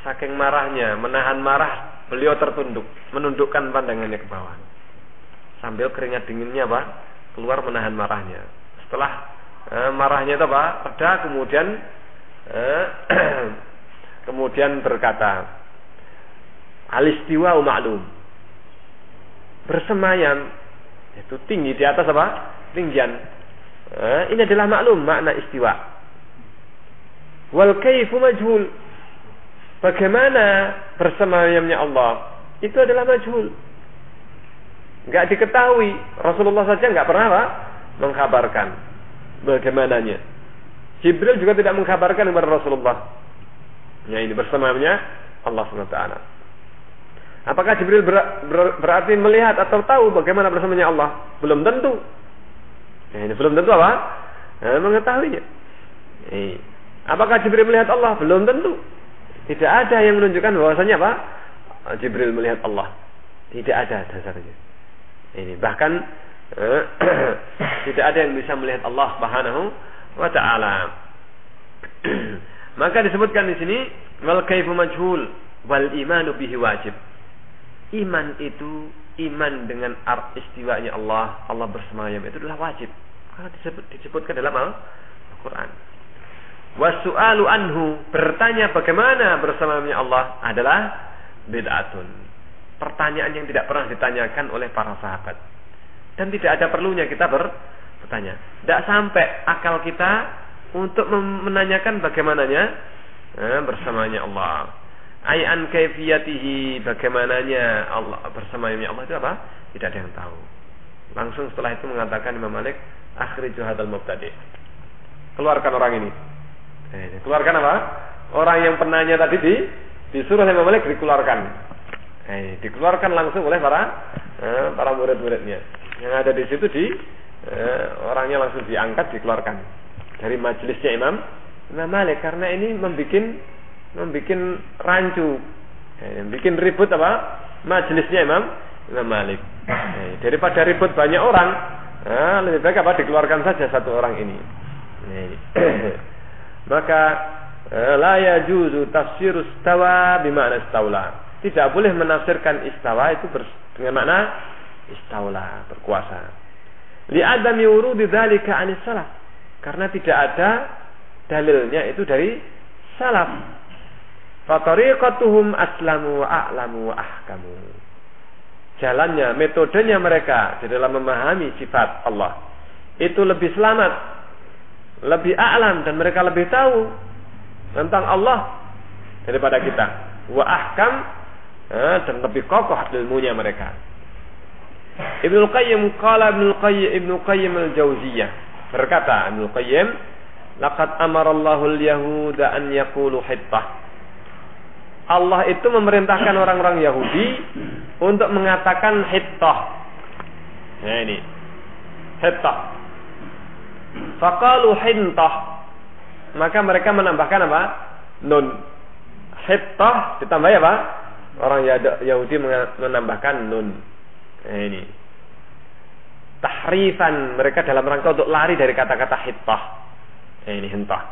Saking marahnya, menahan marah, beliau tertunduk, menundukkan pandangannya ke bawah. Sambil keringat dinginnya apa? Keluar menahan marahnya. Setelah eh, marahnya itu apa? Reda, kemudian eh, <clears throat> kemudian berkata, alistiwa ma'lum. Bersemayam itu tinggi di atas apa? Tinggian. Eh, ini adalah maklum makna istiwa. Wal kaifu majhul Bagaimana bersemayamnya Allah? Itu adalah majhul. Enggak diketahui. Rasulullah saja enggak pernah apa? mengkabarkan bagaimananya. Jibril juga tidak mengkabarkan kepada Rasulullah. Ya ini bersamanya Allah SWT. Apakah Jibril ber, ber, berarti melihat atau tahu bagaimana bersamanya Allah? Belum tentu. Ya, ini belum tentu apa? Nah, mengetahuinya. Apakah Jibril melihat Allah? Belum tentu. Tidak ada yang menunjukkan bahwasanya apa? Jibril melihat Allah. Tidak ada dasarnya. Ini bahkan eh, <coughs> tidak ada yang bisa melihat Allah Subhanahu wa taala. <coughs> Maka disebutkan di sini wal kaifu majhul wal imanu bihi wajib. Iman itu iman dengan art istiwanya Allah, Allah bersemayam itu adalah wajib. Karena disebut, disebutkan dalam Al-Qur'an. Wasu'alu anhu bertanya bagaimana bersamanya Allah adalah bid'atun. Pertanyaan yang tidak pernah ditanyakan oleh para sahabat. Dan tidak ada perlunya kita ber bertanya. Tidak sampai akal kita untuk menanyakan bagaimananya eh, bersamanya Allah. Ayan kaifiyatihi bagaimananya Allah bersamanya Allah itu apa? Tidak ada yang tahu. Langsung setelah itu mengatakan Imam Malik, akhriju hadal mubtadi. Keluarkan orang ini Eh, keluarkan apa? Orang yang penanya tadi di disuruh oleh Malik dikeluarkan. Eh, dikeluarkan langsung oleh para eh, para murid-muridnya. Yang ada di situ di eh, orangnya langsung diangkat dikeluarkan dari majelisnya Imam Imam Malik karena ini membuat membuat rancu, eh, bikin ribut apa? Majelisnya Imam Imam Malik. Eh, daripada ribut banyak orang, eh, lebih baik apa dikeluarkan saja satu orang ini. Eh, <clears throat> maka eh, la yajuzu tafsirus tawa bima'na istaula. Tidak boleh menafsirkan istawa itu dengan makna istaula, berkuasa. Li'adami wurudi dzalika anis salaf. Karena tidak ada dalilnya itu dari salaf. Fatariqatuhum aslamu a'lamu ahkamu. Jalannya, metodenya mereka di dalam memahami sifat Allah itu lebih selamat, lebih a'lam dan mereka lebih tahu tentang Allah daripada kita. Wa ahkam dan lebih kokoh ilmunya mereka. Ibnu Qayyim qala Ibnu Qayyim Ibnu Qayyim al-Jauziyah berkata Ibnu Qayyim laqad amara Allahu al-yahuda an yaqulu hittah Allah itu memerintahkan orang-orang Yahudi untuk mengatakan hittah. Nah ini. Hittah. Faqalu hintah. Maka mereka menambahkan apa? Nun. Hittah ditambah apa? Orang Yahudi menambahkan nun. Nah, ini. Tahrifan mereka dalam rangka untuk lari dari kata-kata hittah. Nah, ini hintah.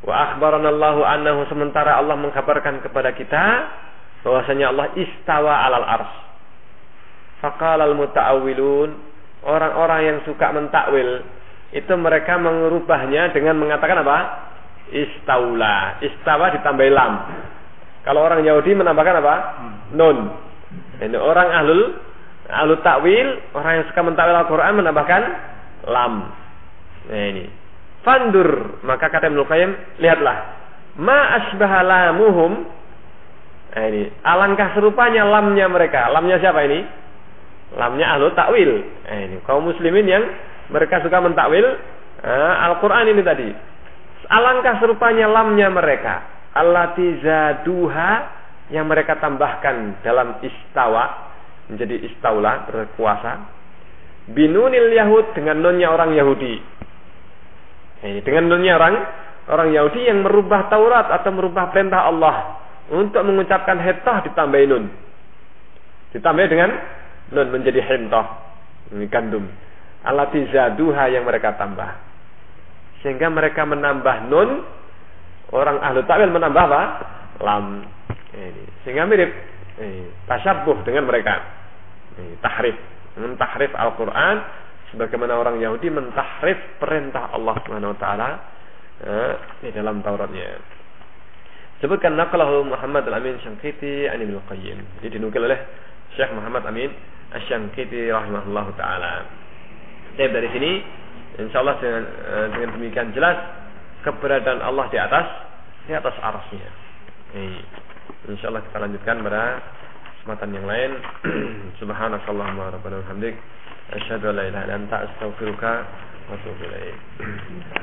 Wa akhbaranallahu annahu sementara Allah mengkabarkan kepada kita bahwasanya Allah istawa alal ars. Faqala al muta'awwilun orang-orang yang suka mentakwil itu mereka mengubahnya dengan mengatakan apa? Istaula. Istawa ditambah lam. Kalau orang Yahudi menambahkan apa? Nun. Ini orang ahlul ahlul takwil, orang yang suka mentakwil Al-Qur'an menambahkan lam. Nah ini. Fandur, maka kata Ibnu Qayyim, lihatlah. Ma asbaha lamuhum. Nah ini, alangkah serupanya lamnya mereka. Lamnya siapa ini? Lamnya ahlu takwil. Nah ini, kaum muslimin yang mereka suka mentakwil uh, Al-Qur'an ini tadi. Alangkah serupanya lamnya mereka. Allati zaduha yang mereka tambahkan dalam istawa menjadi istaula berkuasa. Binunil yahud dengan nonnya orang Yahudi. Eh, dengan nonnya orang orang Yahudi yang merubah Taurat atau merubah perintah Allah untuk mengucapkan hetah ditambah nun. Ditambah dengan nun menjadi hentah ini gandum. Alati zaduha yang mereka tambah. Sehingga mereka menambah nun orang ahlu ta'wil menambah apa lam ini. Sehingga mirip tasyabuh dengan mereka. Ini, tahrif. Mentahrif Al-Quran sebagaimana orang Yahudi mentahrif perintah Allah Subhanahu wa taala eh, di dalam Tauratnya. Sebutkan naqlahu Muhammad Al-Amin Syangkiti an Ibnu Qayyim. Jadi dinukil oleh Syekh Muhammad Amin Asy-Syangkiti rahimahullah taala. Jadi dari sini insyaallah dengan, eh, dengan demikian jelas keberadaan Allah di atas di atas arasnya. Ini. Insyaallah kita lanjutkan pada kesempatan yang lain. <clears throat> Subhanakallahumma rabbana wa bihamdik asyhadu an la ilaha illa anta astaghfiruka wa atubu. <clears throat>